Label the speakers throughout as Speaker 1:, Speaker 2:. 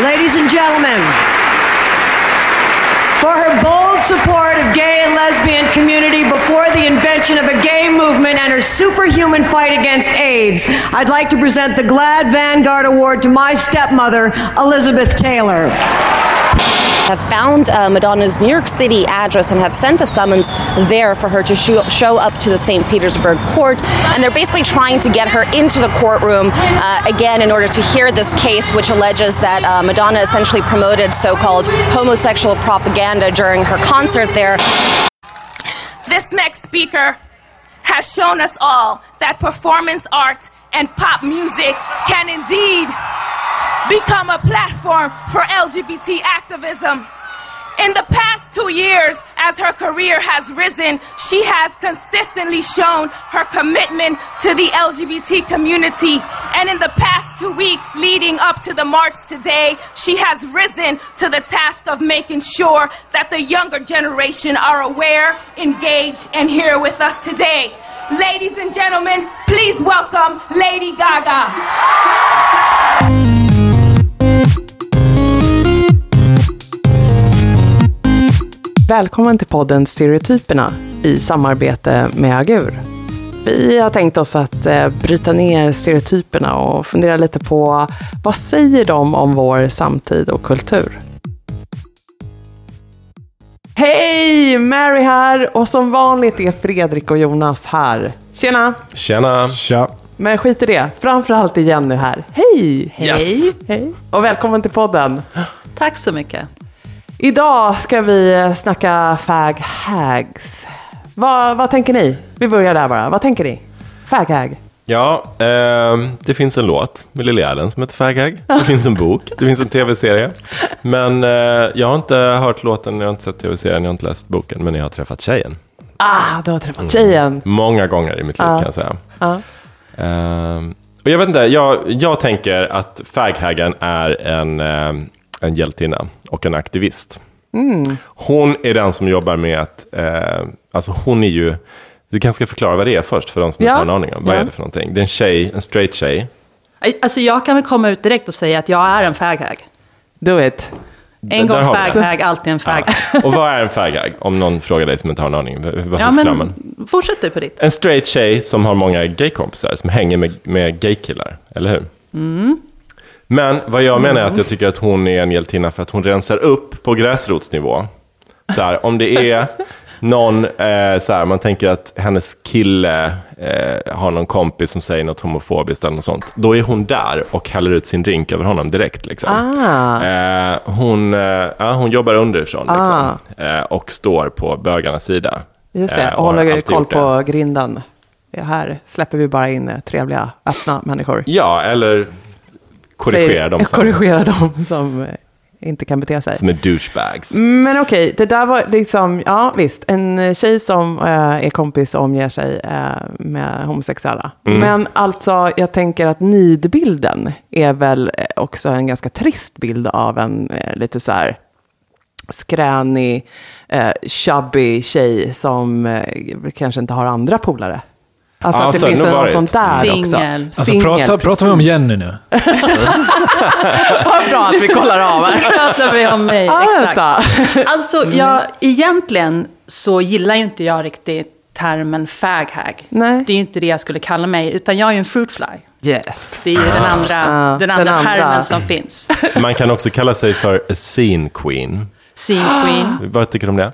Speaker 1: Ladies and gentlemen, for her bold support of gay and lesbian community before the invention of a gay movement and her superhuman fight against AIDS, I'd like to present the GLAD Vanguard Award to my stepmother, Elizabeth Taylor.
Speaker 2: have found uh, Madonna's New York City address and have sent a summons there for her to show, show up to the St. Petersburg court. And they're basically trying to get her into the courtroom uh, again in order to hear this case, which alleges that uh, Madonna essentially promoted so called homosexual propaganda during her concert there.
Speaker 3: This next speaker has shown us all that performance art and pop music can indeed become a platform for LGBT activism. In the past two years, as her career has risen, she has consistently shown her commitment to the LGBT community. And in the past two weeks leading up to the march today, she has risen to the task of making sure that the younger generation are aware, engaged, and here with us today. Ladies and gentlemen, please welcome Lady Gaga.
Speaker 4: Välkommen till podden Stereotyperna i samarbete med Agur. Vi har tänkt oss att eh, bryta ner stereotyperna och fundera lite på vad säger de om vår samtid och kultur? Hej! Mary här och som vanligt är Fredrik och Jonas här. Tjena!
Speaker 5: Tjena!
Speaker 6: Tja.
Speaker 4: Men skit i det, framförallt är Jenny här. Hej! Hej!
Speaker 5: Yes.
Speaker 4: Hej! Och välkommen till podden.
Speaker 7: Tack så mycket.
Speaker 4: Idag ska vi snacka fag hags. Vad, vad tänker ni? Vi börjar där bara. Vad tänker ni? Fag hag.
Speaker 5: Ja, ehm, det finns en låt med Lily Allen som heter Faghag. Det finns en bok, det finns en tv-serie. Men eh, jag har inte hört låten, jag har inte sett tv-serien, jag har inte läst boken, men jag har träffat tjejen.
Speaker 4: Ah, du har träffat tjejen.
Speaker 5: Många gånger i mitt liv
Speaker 4: Ja.
Speaker 5: kan jag säga.
Speaker 4: Ja.
Speaker 5: Ehm, och jag vet inte, jag, jag tänker att Faghagen är en, ehm, en hjältinna och en aktivist.
Speaker 4: Mm.
Speaker 5: Hon är den som jobbar med att, eh, alltså hon är ju, vi kanske ska förklara vad det är först för de som
Speaker 7: Ja.
Speaker 5: inte har en aning om. Vad
Speaker 7: Ja.
Speaker 5: är det för någonting? Det är en tjej, en straight tjej.
Speaker 7: Alltså jag kan väl komma ut direkt och säga att jag är en faghag.
Speaker 4: Do it.
Speaker 7: En gång faghag, alltid en fag.
Speaker 5: Och vad är en faghag? Om någon frågar dig som inte har en aning. Vad
Speaker 7: Ja,
Speaker 5: förklarar man?
Speaker 7: men fortsätt du på ditt.
Speaker 5: En straight tjej som har många gaykompisar, som hänger med, med gaykillar, eller hur?
Speaker 7: Mm.
Speaker 5: Men vad jag menar är att jag tycker att hon är en hjältinna för att hon rensar upp på gräsrotsnivå. Så här, om det är någon, eh, så här, man tänker att hennes kille eh, har någon kompis som säger något homofobiskt eller något sånt. Då är hon där och häller ut sin drink över honom direkt. Liksom.
Speaker 4: Ah.
Speaker 5: Eh, hon, eh, ja, hon jobbar underifrån
Speaker 4: Ah.
Speaker 5: liksom, eh, och står på bögarnas sida.
Speaker 4: Just det,
Speaker 5: Eh,
Speaker 4: och håller koll på grinden. Här släpper vi bara in trevliga, öppna människor.
Speaker 5: Ja, eller korrigera dem som,
Speaker 4: Korrigera dem som eh, inte kan bete sig.
Speaker 5: som är douchebags.
Speaker 4: Men okej, det där var liksom, ja visst, en eh, tjej som eh, är kompis och omger sig eh, med homosexuella.
Speaker 5: Mm.
Speaker 4: Men alltså, jag tänker att nidbilden är väl eh, också en ganska trist bild av en eh, lite så här skränig, chubby tjej som kanske inte har andra polare. Alltså
Speaker 5: Ja,
Speaker 4: att det
Speaker 5: så har det
Speaker 4: finns
Speaker 5: varit.
Speaker 4: sånt där också.
Speaker 7: Singel.
Speaker 6: Alltså
Speaker 4: Singel,
Speaker 6: prata, pratar vi om. Jenny nu?
Speaker 4: Vad bra att vi kollar av här.
Speaker 7: pratar vi om mig,
Speaker 4: Ah,
Speaker 7: exakt. Alltså, jag, egentligen så gillar ju inte jag riktigt termen faghag.
Speaker 4: Nej.
Speaker 7: Det är ju inte det jag skulle kalla mig, utan jag är ju en fruitfly.
Speaker 4: Yes.
Speaker 7: Det är ju den andra,
Speaker 4: Ah,
Speaker 7: den
Speaker 4: den
Speaker 7: andra
Speaker 4: andra.
Speaker 7: termen som finns.
Speaker 5: Man kan också kalla sig för a scene queen.
Speaker 7: Scene queen.
Speaker 5: Vad tycker du om det?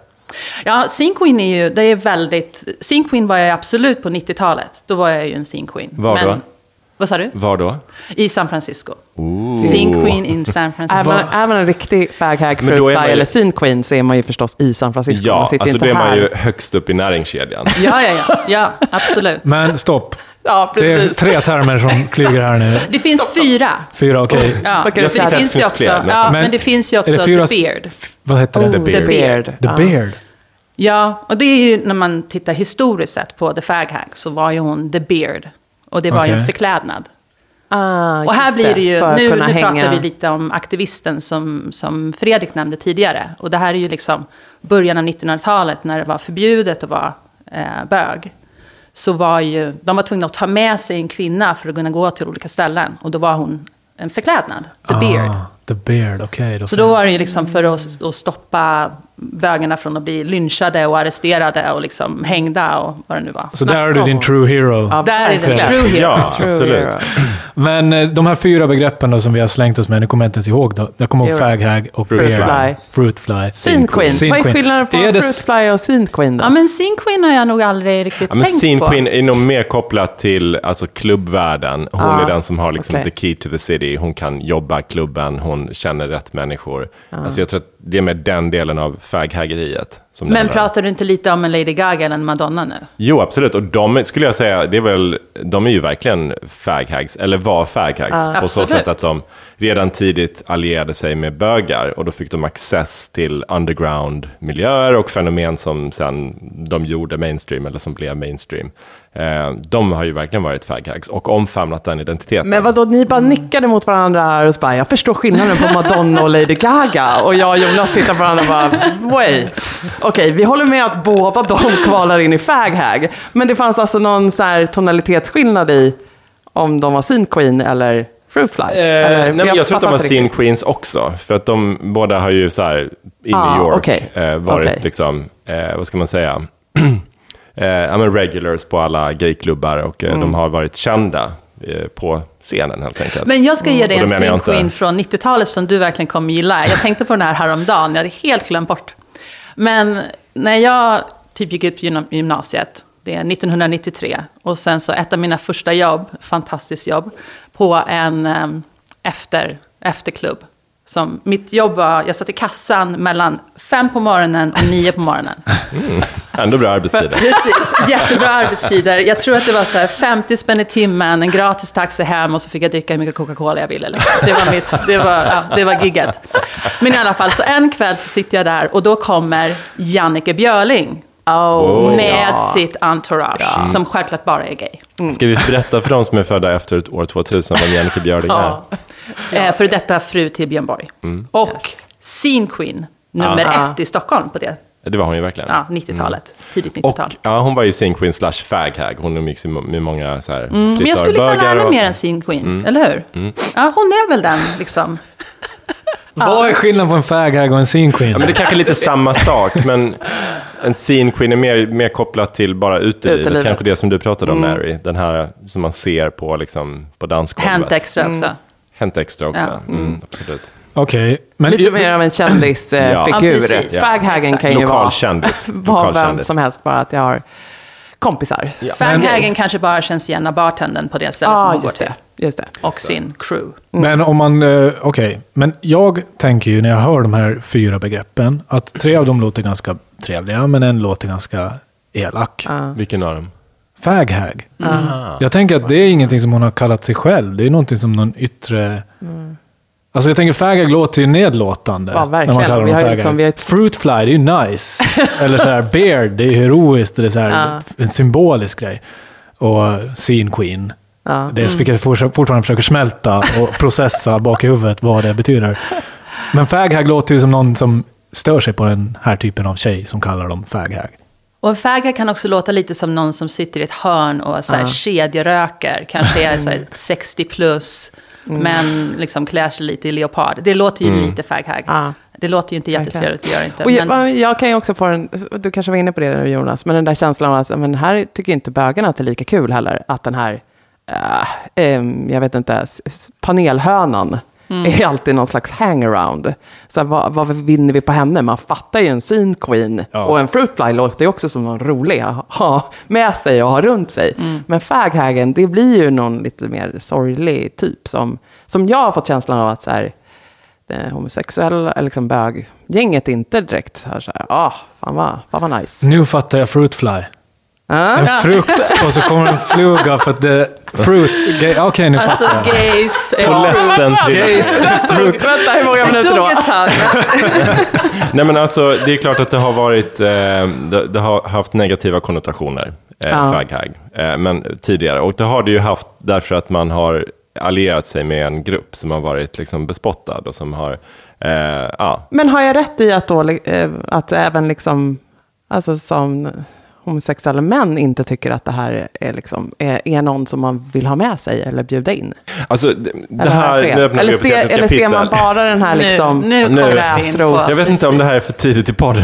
Speaker 7: Ja, scene queen är ju, det är väldigt, scene queen var jag absolut på 90-talet. Då var jag ju en scene queen.
Speaker 5: Var då?
Speaker 7: Vad sa du?
Speaker 5: Var då?
Speaker 7: I San Francisco. Scene queen in San
Speaker 4: Är
Speaker 7: Francisco.
Speaker 4: man, är man en riktig faghag,
Speaker 5: Men är
Speaker 4: fruitfly eller scene queen så är man ju förstås i San Francisco. man
Speaker 5: Ja,
Speaker 4: sitter
Speaker 5: alltså
Speaker 4: inte
Speaker 5: då är man
Speaker 4: här.
Speaker 5: ju högst upp i näringskedjan.
Speaker 7: Ja, ja, ja, ja, absolut.
Speaker 6: Men stopp.
Speaker 4: Ja,
Speaker 6: Det är tre termer som flyger här nu.
Speaker 7: Det finns fyra.
Speaker 6: Fyra, okej.
Speaker 7: Ja,
Speaker 4: kan
Speaker 7: men
Speaker 4: det
Speaker 7: finns ju också,
Speaker 5: fler, men-
Speaker 7: ja,
Speaker 6: Men
Speaker 7: men det finns ju
Speaker 6: är
Speaker 7: också
Speaker 6: det fyra-
Speaker 7: The Beard.
Speaker 6: Vad heter
Speaker 4: Oh,
Speaker 6: det?
Speaker 4: the
Speaker 7: The
Speaker 4: beard.
Speaker 7: Beard.
Speaker 6: The
Speaker 4: Ja.
Speaker 6: Beard.
Speaker 7: Ja, och det är ju när man tittar historiskt sett på The Fag Hag så var ju hon The Beard. Och det var ju en förklädnad.
Speaker 4: Ah,
Speaker 7: Och här blir det ju, nu, nu pratar vi lite om aktivisten som, som Fredrik nämnde tidigare. Och det här är ju liksom början av 1900-talet när det var förbjudet att vara eh, bög. Så var ju, de var tvungna att ta med sig en kvinna för att kunna gå till olika ställen. Och då var hon en förklädnad, the
Speaker 6: Ah.
Speaker 7: beard.
Speaker 6: The Beard, okej.
Speaker 7: Så då var det ju liksom för att, att stoppa bögarna från att bli lynchade och arresterade och liksom hängda och vad det nu var.
Speaker 6: Så där har du din true hero.
Speaker 4: Ja,
Speaker 7: Där är det true hero.
Speaker 5: Ja,
Speaker 4: True
Speaker 5: absolut.
Speaker 4: hero.
Speaker 6: Men eh, de här fyra begreppen då som vi har slängt oss med, nu kommer jag inte ens ihåg då. Jag kommer ihåg faghag och
Speaker 5: Fruit
Speaker 6: beard.
Speaker 4: fly.
Speaker 6: Fruit fly.
Speaker 4: Scene Queen.
Speaker 6: Scene
Speaker 4: Vad är skillnaden på
Speaker 6: Är det-
Speaker 4: Fruit Fly och Scene Queen då?
Speaker 7: Ja, men Scene Queen har jag nog aldrig riktigt
Speaker 5: Ja, men
Speaker 7: tänkt
Speaker 5: Scene
Speaker 7: på.
Speaker 5: Queen är nog mer kopplat till alltså, klubbvärlden. Hon
Speaker 4: Ah,
Speaker 5: är den som har liksom,
Speaker 4: okej.
Speaker 5: the key to the city. Hon kan jobba klubben, hon känner rätt människor. Alltså, jag tror att det är med den delen av faghaggeriet.
Speaker 7: Men pratar du inte lite om en Lady Gaga eller en Madonna nu?
Speaker 5: Jo, absolut. Och de skulle jag säga, det är väl, de är ju verkligen faghags, eller var faghags. på så
Speaker 7: Absolut.
Speaker 5: sätt att de redan tidigt allierade sig med bögar och då fick de access till underground-miljöer och fenomen som sen de gjorde mainstream, eller som blev mainstream. Eh, de har ju verkligen varit faghags och omfamnat den identiteten.
Speaker 4: Men vadå, ni bara nickade mot varandra här och så bara, jag förstår skillnaden på Madonna och Lady Gaga. Och jag och Jonas tittar på varandra och bara, wait. Okej, vi håller med att båda de kvalar in i faghag. Men det fanns alltså någon så här tonalitetsskillnad i om de var Scene Queen eller Fruit Fly?
Speaker 5: Eh,
Speaker 4: Eller,
Speaker 5: nej, men jag tror att de var
Speaker 4: inte
Speaker 5: scene queens också. För att de båda har ju så här, i
Speaker 4: Ah,
Speaker 5: New York
Speaker 4: okej.
Speaker 5: eh, varit
Speaker 4: Okej.
Speaker 5: liksom, eh, vad ska man säga, eh, regulars på alla gayklubbar och
Speaker 4: Mm.
Speaker 5: eh, de har varit kända eh, på scenen helt enkelt.
Speaker 7: Men jag ska ge dig
Speaker 5: Och
Speaker 7: en
Speaker 5: jag
Speaker 7: Scene
Speaker 5: inte-
Speaker 7: Queen från 90-talet som du verkligen kommer gilla. Jag tänkte på den här häromdagen, jag hade helt glömt bort. Men när jag typ gick ut gymnasiet, det är 1993, och sen så ett av mina första jobb, fantastiskt jobb, på en ehm, efter, efterklubb. Som, mitt jobb var, jag satt i kassan mellan fem på morgonen och nio på morgonen.
Speaker 5: Ändå bra arbetstider.
Speaker 7: Precis, jättebra arbetstider. Jag tror att det var så här 50 spänn i timmen, en gratis taxi hem och så fick jag dricka hur mycket Coca-Cola jag ville. Liksom. Det var, mitt, det, var, ja, det var gigget. Men i alla fall, så en kväll så sitter jag där och då kommer Jannike Björling
Speaker 4: Oh,
Speaker 7: med
Speaker 4: ja.
Speaker 7: sitt entourage, som självklart bara är gay.
Speaker 5: Ska vi berätta för de som är födda efter år 2000 vem Jannike Björling är?
Speaker 7: Eh, för detta fru till Björn Borg. Och Scene Queen, nummer
Speaker 4: Ja.
Speaker 7: ett i Stockholm på det
Speaker 5: Det var hon ju verkligen.
Speaker 7: ja, 90-talet. Tidigt
Speaker 5: Mm. Och
Speaker 7: 90-tal.
Speaker 5: ja, hon var ju scene queen slash faghag. Hon umgicks med många så här
Speaker 7: Mm, Men jag skulle kalla henne
Speaker 5: och-
Speaker 7: mer en Scene Queen,
Speaker 5: Mm.
Speaker 7: eller hur? Ja, hon är väl den, liksom.
Speaker 6: Vad är skillnaden på en faghag och en scene queen?
Speaker 5: Ja, men det kanske är lite samma sak, men en scene queen är mer, mer kopplat till bara utelivet.
Speaker 4: Utelivet.
Speaker 5: Kanske det som du pratade om, Mary. Den här som man ser på, liksom, på dansgolvet.
Speaker 7: Hänt extra
Speaker 4: Mm.
Speaker 7: också.
Speaker 5: Hänt extra också.
Speaker 7: Ja.
Speaker 5: Mm, absolut.
Speaker 6: Okej. Men
Speaker 4: Lite mer av en kändisfigur.
Speaker 5: Ja.
Speaker 4: Figur. Faghagen kan ju
Speaker 5: Lokal
Speaker 4: vara
Speaker 5: Lokal
Speaker 4: vem
Speaker 5: kändis.
Speaker 4: som helst, bara att jag har kompisar.
Speaker 5: Ja.
Speaker 7: Faghagen kanske bara känns igen av bartendern på det stället som
Speaker 4: Ja,
Speaker 7: hon går
Speaker 4: just
Speaker 7: till.
Speaker 4: det. Just det.
Speaker 7: Och sin crew.
Speaker 6: Men om man, eh, okej. Men jag tänker ju när jag hör de här fyra begreppen att tre av dem låter ganska trevliga, men en låter ganska elak.
Speaker 5: Vilken av dem?
Speaker 6: Faghag. Jag tänker att det är ingenting som hon har kallat sig själv. Det är någonting som någon yttre... Alltså jag tänker faghag låter ju nedlåtande.
Speaker 4: Ja, verkligen.
Speaker 6: När man kallar
Speaker 4: Vi
Speaker 6: dem faghag.
Speaker 4: liksom- vi har ett-
Speaker 6: Fruitfly, det är ju nice. Eller så här, beard, det är heroiskt. Det är så här, en symbolisk grej. Och scene queen.
Speaker 4: Ja.
Speaker 6: Det är vilket jag fort- fortfarande försöker smälta och processa bak i huvudet vad det betyder. Men faghag låter ju som någon som stör sig på den här typen av tjej som kallar dem faghag.
Speaker 7: Och en fagga kan också låta lite som någon som sitter i ett hörn och så här kedjeröker. Kanske är så här 60 plus, men liksom klär sig lite i leopard. Det låter ju lite faghag.
Speaker 4: Ja.
Speaker 7: Det låter ju inte jättetrevligt, det gör det inte.
Speaker 4: Och jag,
Speaker 7: Men,
Speaker 4: jag kan ju också få en, du kanske var inne på det nu Jonas, men den där känslan av att men här tycker inte bögarna att det är lika kul heller. Att den här, äh, em, jag vet inte, s- panelhönan är alltid någon slags hangaround. Så här, vad, vad vinner vi på henne? Man fattar ju en scene queen.
Speaker 6: Ja.
Speaker 4: Och en fruitfly låter ju också som någon rolig att ha med sig och ha runt sig. Men faghagen, det blir ju någon lite mer sorglig typ. Som, som jag har fått känslan av att så här, homosexuella, eller liksom böggänget inte direkt har så här, ah, fan vad, fan vad nice.
Speaker 6: Nu fattar jag fruitfly.
Speaker 4: Ah?
Speaker 6: En frukt och så kommer en fluga för att det fruit. gay- Okej, nu
Speaker 7: alltså
Speaker 6: fattar jag.
Speaker 7: gays...
Speaker 5: Polletten till...
Speaker 4: Vänta, hur många minuter då?
Speaker 5: Nej men alltså, det är klart att det har varit, eh, det, det har haft negativa konnotationer, eh,
Speaker 4: Ja.
Speaker 5: faghag, eh, men tidigare. Och det har det ju haft därför att man har allierat sig med en grupp som har varit liksom bespottad och som har, eh, ja,
Speaker 4: Men har jag rätt i att, då, eh, att även liksom, alltså som homosexuella män inte tycker att det här är, liksom, är, är någon som man vill ha med sig eller bjuda in?
Speaker 5: Alltså, det, det här,
Speaker 4: fel?
Speaker 5: nu öppnar
Speaker 4: eller, se, eller ser man bara den här
Speaker 7: Nu-
Speaker 4: liksom,
Speaker 7: nu på-
Speaker 4: gräsrots-
Speaker 5: Jag vet inte om det här är för tidigt i podden.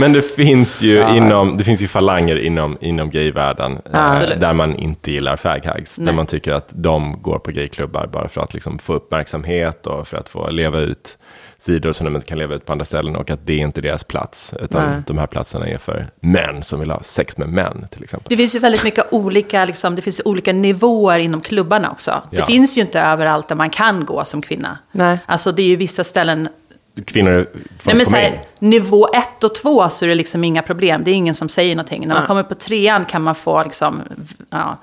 Speaker 5: men- det finns ju, inom, det finns ju falanger inom, inom gayvärlden eh,
Speaker 7: Absolut.
Speaker 5: där man inte gillar faghags. Där man tycker att de går på gayklubbar bara för att liksom få uppmärksamhet och för att få leva ut sidor som de inte kan leva ut på andra ställen och att det är inte deras plats. Utan
Speaker 4: Nej.
Speaker 5: de här platserna är för män som vill ha sex med män till exempel.
Speaker 7: Det finns ju väldigt mycket olika, liksom, det finns olika nivåer inom klubbarna också. Det
Speaker 5: Ja.
Speaker 7: finns ju inte överallt där man kan gå som kvinna.
Speaker 4: Nej.
Speaker 7: Alltså det är ju vissa ställen,
Speaker 5: Kvinnor får
Speaker 7: nej, men
Speaker 5: inte
Speaker 7: så här, nivå ett och två så är det liksom inga problem. Det är ingen som säger någonting. När man kommer på trean kan man få liksom, ja,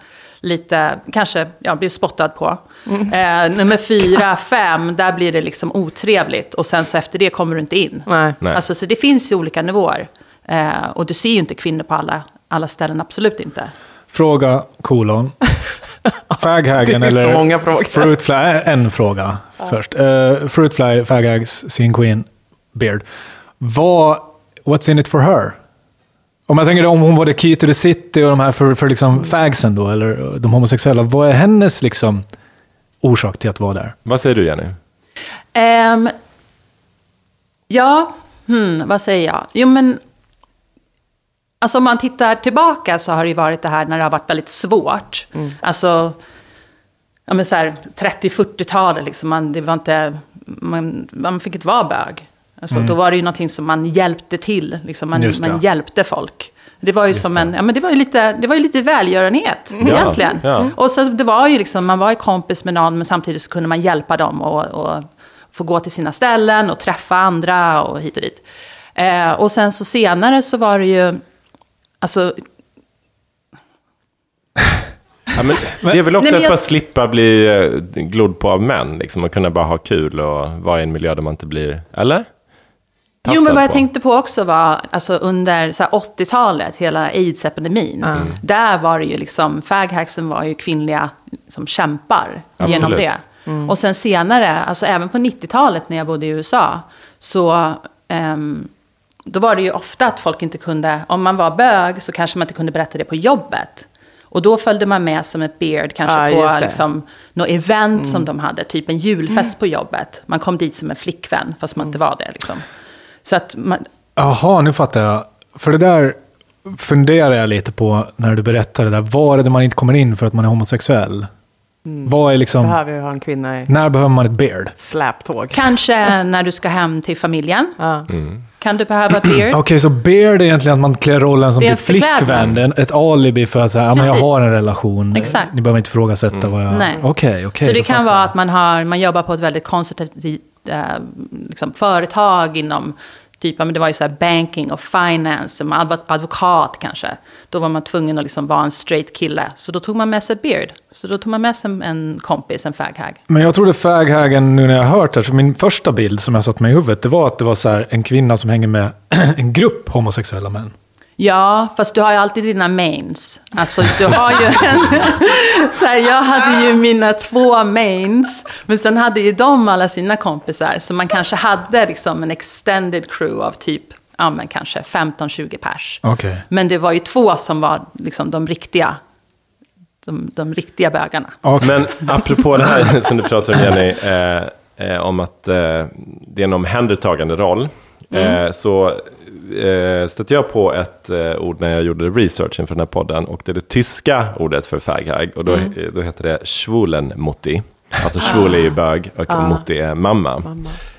Speaker 7: lite, kanske, ja, bli spottad på. Eh, nummer fyra, fem, där blir det liksom otrevligt. Och sen så efter det kommer du inte in.
Speaker 4: Nej.
Speaker 5: Nej.
Speaker 7: Alltså, så det finns ju olika nivåer. Eh, och du ser ju inte kvinnor på alla, alla ställen, absolut inte.
Speaker 6: Fråga kolon. Faghagen
Speaker 4: Det är så
Speaker 6: eller
Speaker 4: många frågor.
Speaker 6: Fruitfly? En fråga först. Uh, Fruitfly, Faghags, Sin Queen, Beard. Vad, what's in it for her? Om jag tänker om hon var the key to the city och de här för, för liksom fagsen då, eller de homosexuella. Vad är hennes liksom orsak till att vara där?
Speaker 5: Vad säger du Jenny?
Speaker 7: Ehm, ja, hmm, vad säger jag? Jo, men... Alltså om man tittar tillbaka så har det ju varit det här när det har varit väldigt svårt. Alltså, ja men så här 30-40-talet liksom, man, det var inte, man, man fick inte vara bög. Alltså, Då var det ju någonting som man hjälpte till, liksom, man,
Speaker 6: Just
Speaker 7: man hjälpte folk. Det var ju som en, ja men det var ju lite, det var ju lite välgörenhet egentligen.
Speaker 5: ja.
Speaker 7: Och så det var ju liksom, man var ju kompis med någon men samtidigt så kunde man hjälpa dem och, och få gå till sina ställen och träffa andra och hit och dit. Eh, och sen så senare så var det ju, alltså
Speaker 5: Ja, men det är väl också
Speaker 7: Nej, men
Speaker 5: att
Speaker 7: jag-
Speaker 5: bara slippa bli eh, glodd på av män, liksom, och kunna bara ha kul och vara i en miljö där man inte blir, eller?
Speaker 7: Jo, men vad jag
Speaker 5: på.
Speaker 7: tänkte på också var, alltså under så här 80-talet, hela aids-epidemin, där var det ju liksom, faghacksen var ju kvinnliga som kämpar genom
Speaker 5: Absolut.
Speaker 7: det. Och sen senare, alltså även på 90-talet när jag bodde i USA, så ehm, då var det ju ofta att folk inte kunde, om man var bög så kanske man inte kunde berätta det på jobbet. Och då följde man med som ett beard, kanske
Speaker 4: Ja,
Speaker 7: på liksom, något event som de hade, typ en julfest på jobbet. Man kom dit som en flickvän, fast man inte var det. Liksom. Så att man,
Speaker 6: Jaha, nu fattar jag. För det där funderar jag lite på när du berättar det där. Var är det man inte kommer in för att man är homosexuell? Vad är liksom...
Speaker 4: Behöver ju ha en kvinna i
Speaker 6: När behöver man ett beard?
Speaker 4: släptåg.
Speaker 7: Kanske när du ska hem till familjen.
Speaker 4: Ja.
Speaker 7: Kan du behöva beard?
Speaker 6: Okej, så beard är egentligen att man klär rollen som
Speaker 7: är
Speaker 6: typ flickvän. Det är ett alibi för att säga, ja, men jag har en relation.
Speaker 7: Exakt.
Speaker 6: Ni behöver inte ifrågasätta vad jag...
Speaker 7: Nej.
Speaker 6: Okej, okej.
Speaker 7: så det kan
Speaker 6: fattar
Speaker 7: vara
Speaker 6: jag.
Speaker 7: att man, har, man jobbar på ett väldigt konservativt eh, liksom, företag inom typ, men det var ju så här banking och finance, som adv- advokat kanske. Då var man tvungen att liksom vara en straight kille. Så då tog man med sig beard. Så då tog man med sig en kompis, en faghag.
Speaker 6: Men jag trodde faghagen, nu när jag har hört det, så min första bild som jag satt med i huvudet, det var att det var så här, en kvinna som hänger med en grupp homosexuella män.
Speaker 7: Ja, fast du har ju alltid dina mains. Alltså, du har ju en... Så här, jag hade ju mina två mains, men sen hade ju de alla sina kompisar. Så man kanske hade liksom en extended crew av typ, ja men kanske 15-20 pers.
Speaker 6: Okej.
Speaker 7: Men det var ju två som var liksom de riktiga, de, de riktiga bögarna.
Speaker 6: Okej.
Speaker 5: Men apropå det här som du pratar om Jenny, eh, eh, om att eh, det är en omhändertagande roll.
Speaker 7: Mm.
Speaker 5: Eh, så eh, stötte jag på ett eh, ord när jag gjorde researchen för den här podden. Och det är det tyska ordet för faghag. Och då,
Speaker 7: Mm.
Speaker 5: eh, då heter det schwulenmutti. Alltså schwul är ju bög och mutti är mamma.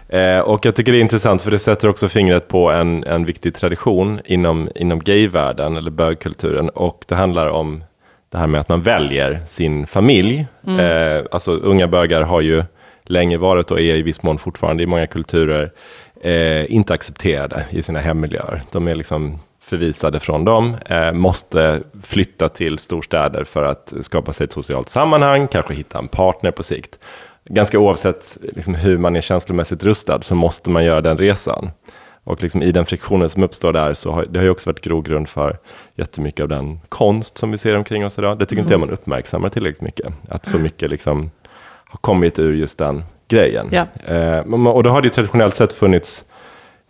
Speaker 5: Eh, och jag tycker det är intressant för det sätter också fingret på en, en viktig tradition inom, inom gayvärlden eller bögkulturen. Och det handlar om det här med att man väljer sin familj. Eh, alltså unga bögar har ju länge varit och är i viss mån fortfarande i många kulturer eh, inte accepterade i sina hemmiljöer. De är liksom förvisade från dem, eh, måste flytta till storstäder för att skapa sig ett socialt sammanhang, kanske hitta en partner på sikt. Ganska oavsett liksom, hur man är känslomässigt rustad så måste man göra den resan. Och liksom i den friktionen som uppstår där så har det har ju också varit grogrund för jättemycket av den konst som vi ser omkring oss idag. Det tycker inte jag man uppmärksammar tillräckligt mycket. Att så mycket liksom har kommit ur just den grejen.
Speaker 4: Ja.
Speaker 5: Eh, och då har det ju traditionellt sett funnits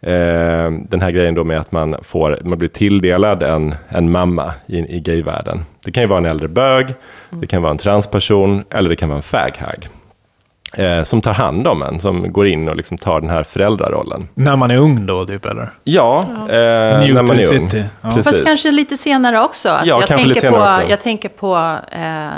Speaker 5: eh, den här grejen då med att man, får, man blir tilldelad en, en mamma i, i gayvärlden. Det kan ju vara en äldre bög, det kan vara en transperson eller det kan vara en faghag. Eh, som tar hand om en, som går in och liksom tar den här föräldrarollen.
Speaker 6: När man är ung då, typ, eller?
Speaker 5: Ja, eh, när man är ung.
Speaker 6: City. Ja.
Speaker 5: Precis.
Speaker 7: Fast kanske lite senare också. Alltså,
Speaker 5: Ja,
Speaker 7: jag,
Speaker 5: kanske lite
Speaker 7: tänker
Speaker 5: senare
Speaker 7: på,
Speaker 5: också.
Speaker 7: jag tänker på eh,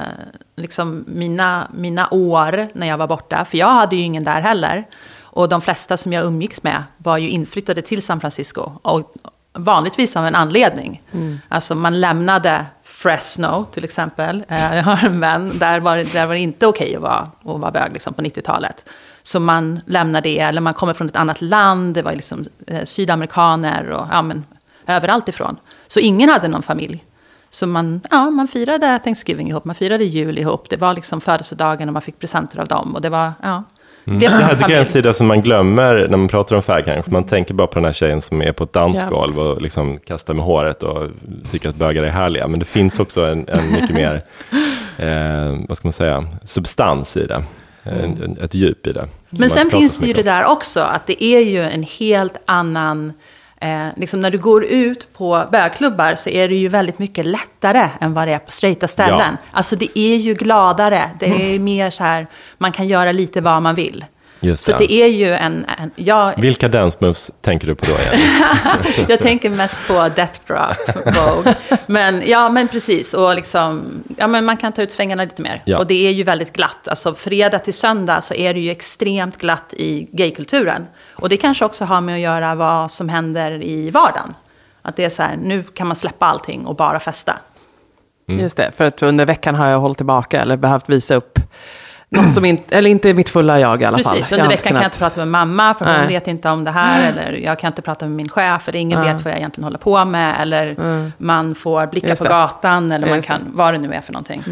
Speaker 7: liksom mina, mina år när jag var borta. För jag hade ju ingen där heller. Och de flesta som jag umgicks med var ju inflyttade till San Francisco. Och vanligtvis av en anledning. Alltså man lämnade Fresno till exempel. Eh, jag har en vän, där var, det- där var det inte okej att vara, att vara bög liksom, på 90-talet. Så man lämnar det, eller man kommer från ett annat land, det var liksom eh, sydamerikaner och ja, men, överallt ifrån. Så ingen hade någon familj. Så man, ja, man firade Thanksgiving ihop, man firade jul ihop. Det var liksom födelsedagen och man fick presenter av dem. Och det var, ja.
Speaker 5: Mm. Det här tycker jag är en sida som man glömmer när man pratar om faghang. För man tänker bara på den här tjejen som är på ett dansgolv och liksom kastar med håret och tycker att bögar är härliga. Men det finns också en, en mycket mer, eh, vad ska man säga, substans i det. En, ett djup i det.
Speaker 7: Men sen finns det ju det där också, att det är ju en helt annan... Eh, liksom när du går ut på bögklubbar så är det ju väldigt mycket lättare än vad det är på straighta ställen.
Speaker 5: Ja.
Speaker 7: Alltså det är ju gladare, det är mer så här, man kan göra lite vad man vill.
Speaker 5: Just
Speaker 7: Så
Speaker 5: det.
Speaker 7: det är ju en... en jag,
Speaker 5: Vilka dance moves tänker du på då igen?
Speaker 7: jag tänker mest på Death Drop, Vogue. Men, ja, men precis. Och liksom, ja, men man kan ta ut svängarna lite mer.
Speaker 5: Ja.
Speaker 7: Och det är ju väldigt glatt. Alltså, fredag till söndag så är det ju extremt glatt i gaykulturen. Och det kanske också har med att göra vad som händer i vardagen. Att det är så här, nu kan man släppa allting och bara festa.
Speaker 4: Just det, för att under veckan har jag hållit tillbaka eller behövt visa upp något som inte, eller inte mitt fulla jag i alla fall.
Speaker 7: Precis, under veckan kan jag inte prata med mamma för hon
Speaker 4: Nej.
Speaker 7: vet inte om det här. Eller jag kan inte prata med min chef för ingen vet vad jag egentligen håller på med. Eller man får blicka
Speaker 4: Just
Speaker 7: på
Speaker 4: det.
Speaker 7: gatan eller man
Speaker 4: det.
Speaker 7: kan, vad det nu är för någonting.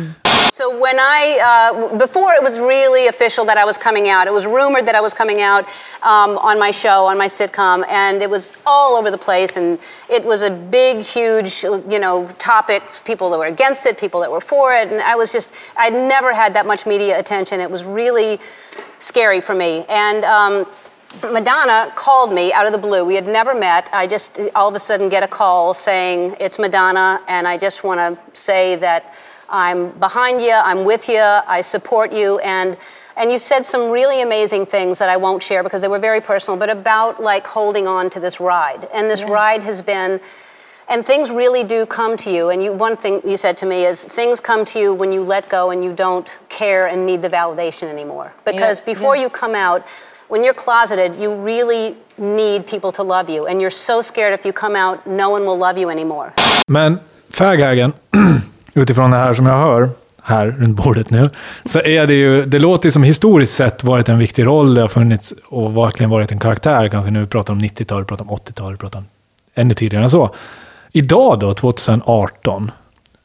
Speaker 8: So when I, uh, before it was really official that I was coming out, it was rumored that I was coming out um, on my show, on my sitcom, and it was all over the place, and it was a big, huge, you know, topic. People that were against it, people that were for it, and I was just, I'd never had that much media attention. It was really scary for me, and. Um, Madonna called me out of the blue. We had never met. I just all of a sudden get a call saying it's Madonna, and I just want to say that I'm behind you, I'm with you, I support you, and and you said some really amazing things that I won't share because they were very personal, but about like holding on to this ride, and this ride has been. And things really do come to you. And you, one thing you said to me is things come to you when you let go and you don't care and need the validation anymore. Because
Speaker 7: Yeah,
Speaker 8: before
Speaker 7: yeah.
Speaker 8: you come out, when you're closeted, you really need people to love you. And you're so scared if you come out, no one will love you anymore.
Speaker 6: Men faghagen, utifrån det här som jag hör här runt bordet nu, så är det ju, det låter ju som historiskt sett varit en viktig roll, det har funnits och verkligen varit en karaktär, kanske nu pratar om 90-talet, pratar om 80-talet, pratar om ännu tidigare än så. Idag då, 2018,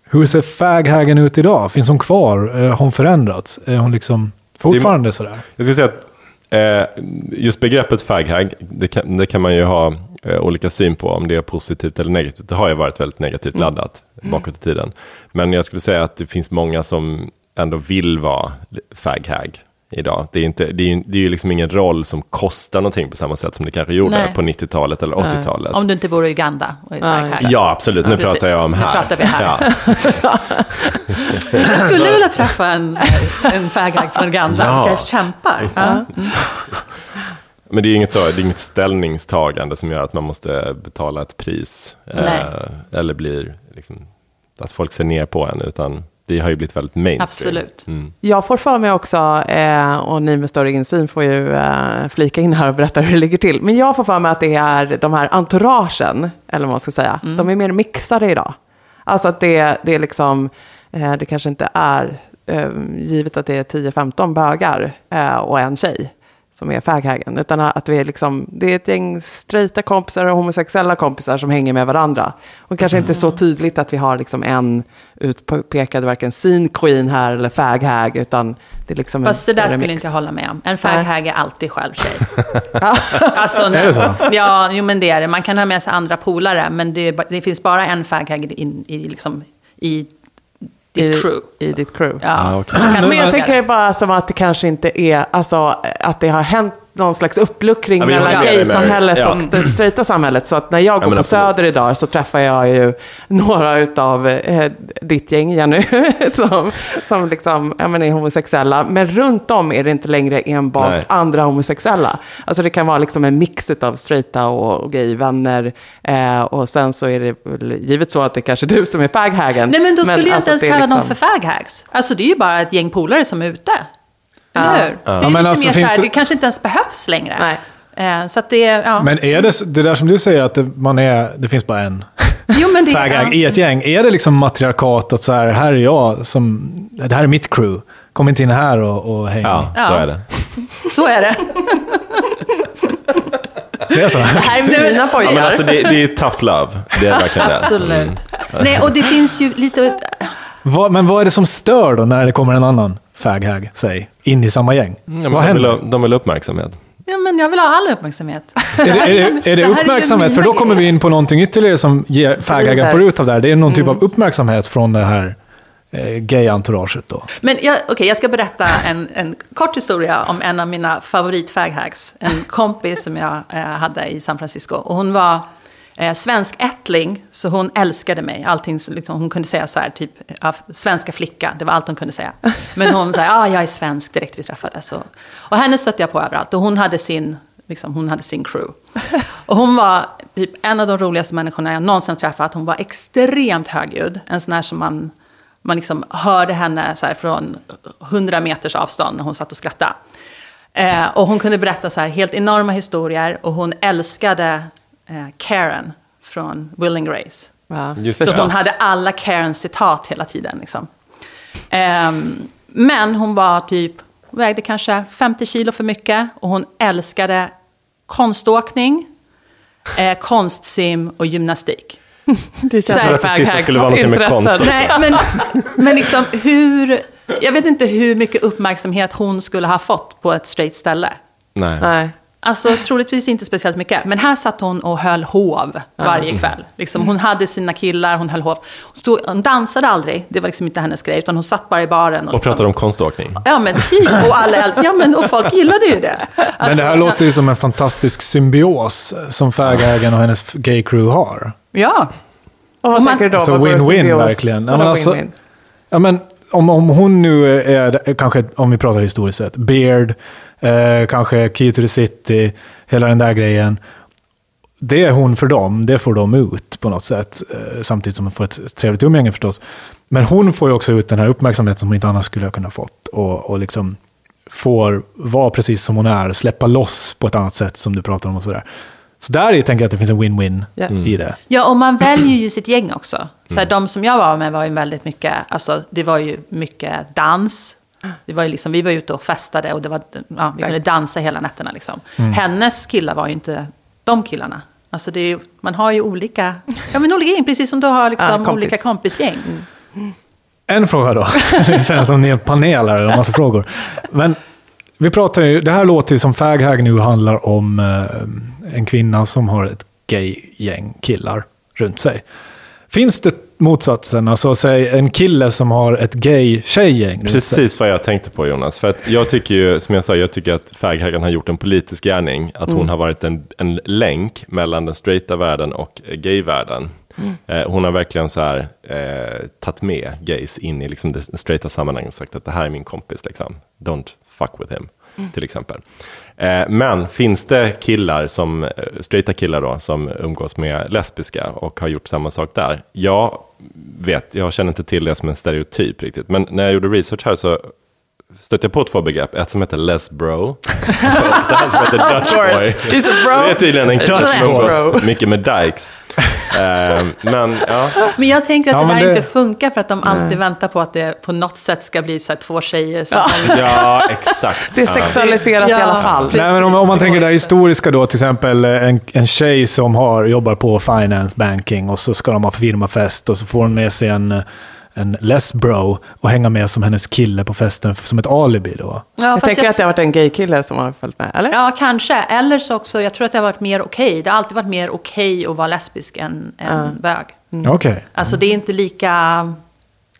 Speaker 6: hur ser faghagen ut idag? Finns hon kvar? Eh, Har hon förändrats? Är hon liksom fortfarande sådär?
Speaker 5: Jag skulle säga att eh, just begreppet faghag, det kan, det kan man ju ha eh, olika syn på om det är positivt eller negativt. Det har ju varit väldigt negativt laddat bakåt i tiden. Men jag skulle säga att det finns många som ändå vill vara faghag idag. Det är, inte, det är, ju- det är ju liksom ingen roll som kostar någonting på samma sätt som det kanske gjorde
Speaker 7: Nej.
Speaker 5: på 90-talet eller 80-talet.
Speaker 7: Om du inte bor i Uganda och är.
Speaker 5: Ja, absolut. Nu
Speaker 7: Ja,
Speaker 5: pratar jag om
Speaker 7: Nu
Speaker 5: här.
Speaker 7: pratar vi här.
Speaker 5: Ja.
Speaker 7: Jag skulle vilja träffa en, en färghagg från Uganda.
Speaker 5: Ja.
Speaker 7: Vilka kämpar. Ja.
Speaker 5: Men det är inget, så, det är inget ställningstagande som gör att man måste betala ett pris. Eh, eller blir liksom, att folk ser ner på en, utan det har ju blivit väldigt mainstream.
Speaker 7: Absolut.
Speaker 5: Mm.
Speaker 4: Jag får för mig också, eh, och ni med större insyn får ju eh, flika in här och berätta hur det ligger till. Men jag får för mig att det är de här entouragen, eller vad man ska säga, de är mer mixade idag. Alltså att det, det är liksom, eh, det kanske inte är, eh, givet att det är 10-15 bögar eh, och en tjej som är faghagen, utan att vi är liksom, det är ett gäng straighta kompisar och homosexuella kompisar som hänger med varandra. Och kanske inte så tydligt att vi har liksom en utpekad, varken scene queen här eller faghag, utan det är liksom
Speaker 7: Fast det där skulle
Speaker 4: mix.
Speaker 7: inte jag hålla med om. En faghag är alltid själv tjej. alltså,
Speaker 6: Är det så?
Speaker 7: Ja, jo, men det är det. Man kan ha med sig andra polare, men det, det finns bara en faghag i, i, liksom, i ditt
Speaker 4: I,
Speaker 7: crew.
Speaker 4: I ditt crew.
Speaker 7: Ja.
Speaker 5: Ah,
Speaker 7: kan
Speaker 4: Men jag tänker bara som att det kanske inte är, alltså att det har hänt någon slags uppluckring
Speaker 5: Ja,
Speaker 4: mellan gay-samhället.
Speaker 5: Ja.
Speaker 4: och det straighta samhället. Så att när jag går
Speaker 5: men
Speaker 4: på. Söder idag så träffar jag ju några utav eh, ditt gäng, Jenny, som, som liksom, ja, men är homosexuella. Men runt om är det inte längre enbart
Speaker 5: Nej.
Speaker 4: andra homosexuella. Alltså det kan vara liksom en mix utav straighta och, och gayvänner. Eh, och sen så är det väl givet så att det kanske är du som är faghagen.
Speaker 7: Nej, men då skulle jag
Speaker 4: alltså
Speaker 7: inte ens
Speaker 4: att det är
Speaker 7: kalla dem
Speaker 4: liksom-
Speaker 7: för faghags. Alltså det är ju bara ett gäng polare som är ute. Eller hur? Det är
Speaker 6: Ja, men
Speaker 7: lite
Speaker 6: alltså,
Speaker 7: mer så här,
Speaker 6: det-
Speaker 7: det kanske inte ens behövs längre.
Speaker 4: Nej.
Speaker 7: Eh, så att det, är- ja.
Speaker 6: Men är det, det där som du säger att det, man är, det finns bara en
Speaker 7: jo, men det, ja.
Speaker 6: i ett gäng. Är det liksom matriarkat att så här, här är jag, som, det här är mitt crew. Kom inte in här och, och häng.
Speaker 5: Ja, så
Speaker 7: Ja.
Speaker 5: är det.
Speaker 7: Så är det.
Speaker 6: Det är så.
Speaker 7: Det här är mina
Speaker 5: Ja,
Speaker 7: pojkar.
Speaker 5: men alltså det, det är tough love. Det är verkligen det.
Speaker 7: Absolut. Nej, och det finns ju lite...
Speaker 6: Vad, men vad är det som stör då när det kommer en annan faghag, säg, in i samma gäng?
Speaker 5: Mm. Ja, men
Speaker 6: vad
Speaker 5: de, vill
Speaker 6: händer?
Speaker 5: ha, de vill ha uppmärksamhet.
Speaker 7: Ja, men jag vill ha all uppmärksamhet.
Speaker 6: Är det, är det, är det
Speaker 7: är
Speaker 6: uppmärksamhet? För då kommer vi in på någonting ytterligare som faghagen får ut av det här. Det är någon typ av uppmärksamhet från det här eh, gay-entouraget då.
Speaker 7: Men jag, okej, jag ska berätta en, en kort historia om en av mina favoritfaghags. En kompis som jag eh, hade i San Francisco. Och hon var eh, svensk ättling, så hon älskade mig. Allting, liksom, hon kunde säga så här, typ, ja, svenska flicka, det var allt hon kunde säga. Men hon sa, ja, ah, jag är svensk direkt vi träffades. Och, och henne stötte jag på överallt. Och hon hade sin, liksom, hon hade sin crew. Och hon var typ en av de roligaste människorna jag någonsin träffat. Hon var extremt högljudd. En sån här som man man liksom hörde henne så här från 100 meters avstånd när hon satt och skrattade. Eh, och hon kunde berätta så här helt enorma historier och hon älskade Karen från Will and Grace.
Speaker 4: Ja.
Speaker 7: Så
Speaker 5: det.
Speaker 7: hon hade alla Karens citat hela tiden. Liksom. Ehm, men hon var typ, vägde kanske 50 kilo för mycket och hon älskade konståkning, eh, konstsim och gymnastik.
Speaker 4: Det
Speaker 7: Så här,
Speaker 5: För att det sista skulle vara någonting med konst.
Speaker 7: Nej, men, men liksom hur... Jag vet inte hur mycket uppmärksamhet hon skulle ha fått på ett straight ställe.
Speaker 5: Nej.
Speaker 4: Nej.
Speaker 7: Alltså troligtvis inte speciellt mycket. Men här satt hon och höll hov varje kväll. Liksom, hon hade sina killar, hon höll hov. Hon, stod, hon dansade aldrig, det var liksom inte hennes grej. Utan hon satt bara i baren. Och,
Speaker 5: Och pratar om konståkning.
Speaker 7: Ja men typ, och alla älskade, ja men och folk gillade ju det.
Speaker 6: Men
Speaker 7: Alltså,
Speaker 6: det här låter ju som en fantastisk symbios som faghägen och hennes gay crew har.
Speaker 7: Ja,
Speaker 4: Och vad
Speaker 7: man-
Speaker 4: tänker du då?
Speaker 6: Alltså win-win verkligen. Ja, men alltså-? Ja, men om, om hon nu är, kanske, om vi pratar historiskt sett, Beard, eh, kanske Key to the City, hela den där grejen. Det är hon för dem, det får de ut på något sätt. Eh, samtidigt som hon får ett trevligt umgänge förstås. Men hon får ju också ut den här uppmärksamheten som hon inte annars skulle ha kunnat fått. Och, och liksom får vara precis som hon är, släppa loss på ett annat sätt som du pratar om och sådär. Så där tänker jag att det finns en win-win
Speaker 4: Yes.
Speaker 6: i det.
Speaker 7: Ja, och man väljer ju sitt gäng också. Så här, de som jag var med var ju väldigt mycket, alltså det var ju mycket dans. Det var ju liksom, vi var ute och festade och det var, ja, vi kunde dansa hela nätterna. Liksom. Hennes killar var ju inte de killarna. Alltså det är ju, man har ju olika, ja, men olika gäng, precis som du har liksom
Speaker 4: Ja, kompis.
Speaker 7: olika kompisgäng.
Speaker 6: En fråga då. Det känns som ni är en panel här och en massa frågor. Men vi pratar ju, det här låter ju som Faghag nu handlar om eh, en kvinna som har ett gay-gäng killar runt sig. Finns det motsatsen, alltså säg en kille som har ett gay-tjejgäng runt sig?
Speaker 5: Precis vad jag tänkte på Jonas. För att jag tycker ju, som jag sa, jag tycker att Faghaggen har gjort en politisk gärning. Att hon har varit en, en länk mellan den straighta världen och gayvärlden. Eh, hon har verkligen så här, eh, tagit med gays in i liksom det straighta sammanhanget och sagt att det här är min kompis, liksom. don't fuck with him, till exempel. Eh, men finns det killar, som, eh, straighta killar då, som umgås med lesbiska och har gjort samma sak där? Jag vet, jag känner inte till det som en stereotyp riktigt, men när jag gjorde research här så stötte jag på två begrepp. Ett som heter lesbro det här som heter Dutch boy.
Speaker 4: He's a bro.
Speaker 5: Det är tydligen en kille som umgås mycket med dykes. Eh, men ja,
Speaker 7: Men jag tänker att
Speaker 6: Ja,
Speaker 7: det där
Speaker 6: det-
Speaker 7: inte funkar för att de alltid väntar på att det på något sätt ska bli så här två tjejer som
Speaker 5: ja exakt.
Speaker 4: Det är
Speaker 5: Ja.
Speaker 4: sexualiserat i
Speaker 7: Ja,
Speaker 4: alla fall.
Speaker 7: precis.
Speaker 6: Nej, men om, om man tänker det här historiska då, till exempel eh, en, en tjej som har, jobbar på finance banking och så ska de ha firmafest och så får hon med sig en, eh, en lesbro och hänga med som hennes kille på festen som ett alibi då.
Speaker 7: Ja,
Speaker 4: Jag tänker att det har varit en gay-kille som har följt med, eller?
Speaker 7: Ja, kanske. Eller så också, jag tror att det har varit mer okej. Det har alltid varit mer okej att vara lesbisk än, än bög.
Speaker 6: Okej.
Speaker 7: Alltså det är inte lika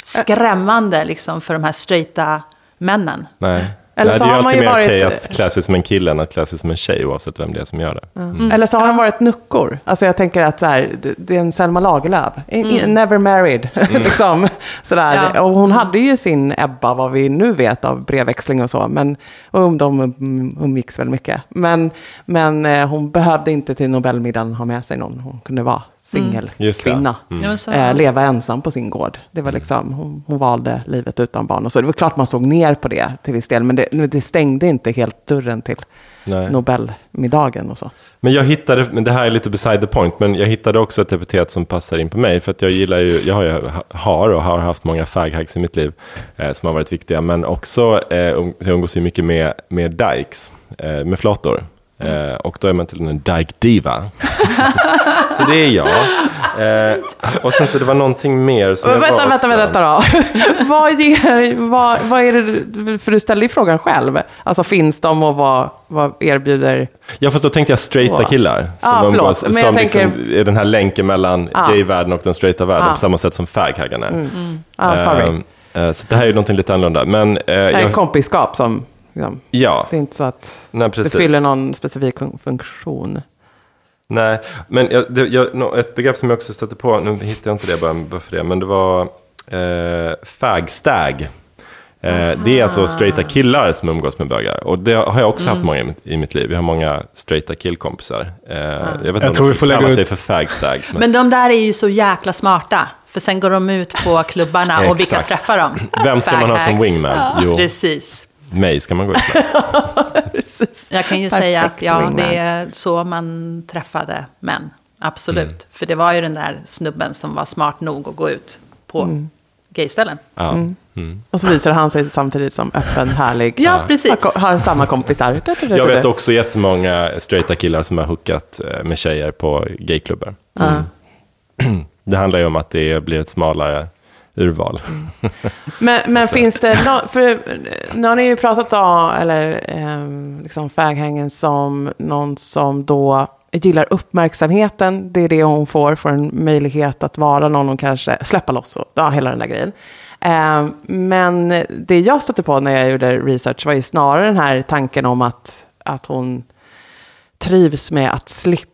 Speaker 7: skrämmande liksom för de här straighta männen.
Speaker 5: Nej.
Speaker 4: Eller
Speaker 5: Nej,
Speaker 4: så
Speaker 5: det är
Speaker 4: har man ju
Speaker 5: mer
Speaker 4: varit...
Speaker 5: okej att klä sig som en kille än att klä sig som en tjej oavsett vem det är som gör det.
Speaker 4: Mm. Eller så har de varit nuckor. Alltså jag tänker att så här, det- är en Selma Lagerlöf. I- Never married. liksom. Sådär.
Speaker 7: Ja.
Speaker 4: Och hon hade ju sin Ebba, vad vi nu vet av brevväxling och så. Men, och de um, umgicks väl mycket. Men, men eh, hon behövde inte till Nobelmiddagen ha med sig någon. Hon kunde vara. Singelkvinna.
Speaker 7: Men så-
Speaker 4: Eh, leva ensam på sin gård. Det
Speaker 5: Mm.
Speaker 4: var liksom, hon, hon valde livet utan barn. Och så. Det var klart man såg ner på det till viss del. Men det, det stängde inte helt dörren till
Speaker 5: Nej.
Speaker 4: Nobelmiddagen och så.
Speaker 5: Men jag hittade, men det här är lite beside the point, men jag hittade också ett epitet som passar in på mig. För att jag gillar ju, jag har, ju, har och har haft många faghacks i mitt liv eh, som har varit viktiga. Men också, eh, um, jag umgås ju mycket med, med dykes, eh, med flator. Eh, och då är man till en dyke diva. så det är jag. Eh, och sen så det var någonting mer som jag
Speaker 4: vänta,
Speaker 5: var
Speaker 4: vänta,
Speaker 5: också.
Speaker 4: vänta då. vad, ger, vad, vad är det, för du ställde ju frågan själv. Alltså finns de och vad, vad erbjuder?
Speaker 5: Ja, fast då tänkte jag straighta killar. Som
Speaker 4: förlåt,
Speaker 5: umgås,
Speaker 4: men
Speaker 5: som
Speaker 4: jag
Speaker 5: liksom
Speaker 4: tänker-
Speaker 5: är den här länken mellan
Speaker 4: Ja.
Speaker 5: gayvärlden och den straighta världen,
Speaker 4: Ja.
Speaker 5: på samma sätt som faghaggarna är.
Speaker 4: Ah, sorry.
Speaker 5: Ehm, eh, så det här är ju någonting lite annorlunda. Men eh,
Speaker 4: Det är
Speaker 5: jag,
Speaker 4: kompiskap som, liksom,
Speaker 5: ja,
Speaker 4: det är inte så att
Speaker 5: nej,
Speaker 4: det fyller någon specifik fun- funktion.
Speaker 5: Nej, men jag, det, jag, ett begrepp som jag också stötte på, nu hittar jag inte det bara bara för det, men det var eh, fagstag. Eh, det är alltså straighta killar som umgås med bögar. Och det har jag också haft många i mitt, i mitt liv. Jag har många straighta killkompisar. Eh, Jag vet inte om
Speaker 6: tror
Speaker 5: de
Speaker 6: vi får
Speaker 5: skulle kalla
Speaker 6: ut-
Speaker 5: sig för fagstags. Men
Speaker 7: Men de där är ju så jäkla smarta. För sen går de ut på klubbarna och vilka träffar dem?
Speaker 5: vem ska man ha som wingman? Jo,
Speaker 7: Precis.
Speaker 5: Mig ska man gå ut med.
Speaker 7: Jag kan ju
Speaker 4: Perfekt
Speaker 7: säga att ja, det är så man träffade män. Absolut.
Speaker 5: Mm.
Speaker 7: För det var ju den där snubben som var smart nog att gå ut på
Speaker 4: Mm.
Speaker 7: gayställen.
Speaker 5: Ja.
Speaker 4: Och så visar han sig samtidigt som öppen, härlig.
Speaker 7: Ja, precis.
Speaker 4: Har, har samma kompisar.
Speaker 5: Jag vet också jättemånga straighta killar som har hookat eh, med tjejer på gayklubbar. Det handlar ju om att det blir ett smalare urval.
Speaker 4: Men, men finns det, nå- för nu har ni ju pratat om, eller eh, liksom faghängen som någon som då gillar uppmärksamheten. Det är det hon får, får en möjlighet att vara någon hon kanske, släppa loss och ja, hela den där grejen. Eh, men det jag stötte på när jag gjorde research var ju snarare den här tanken om att, att hon trivs med att slippa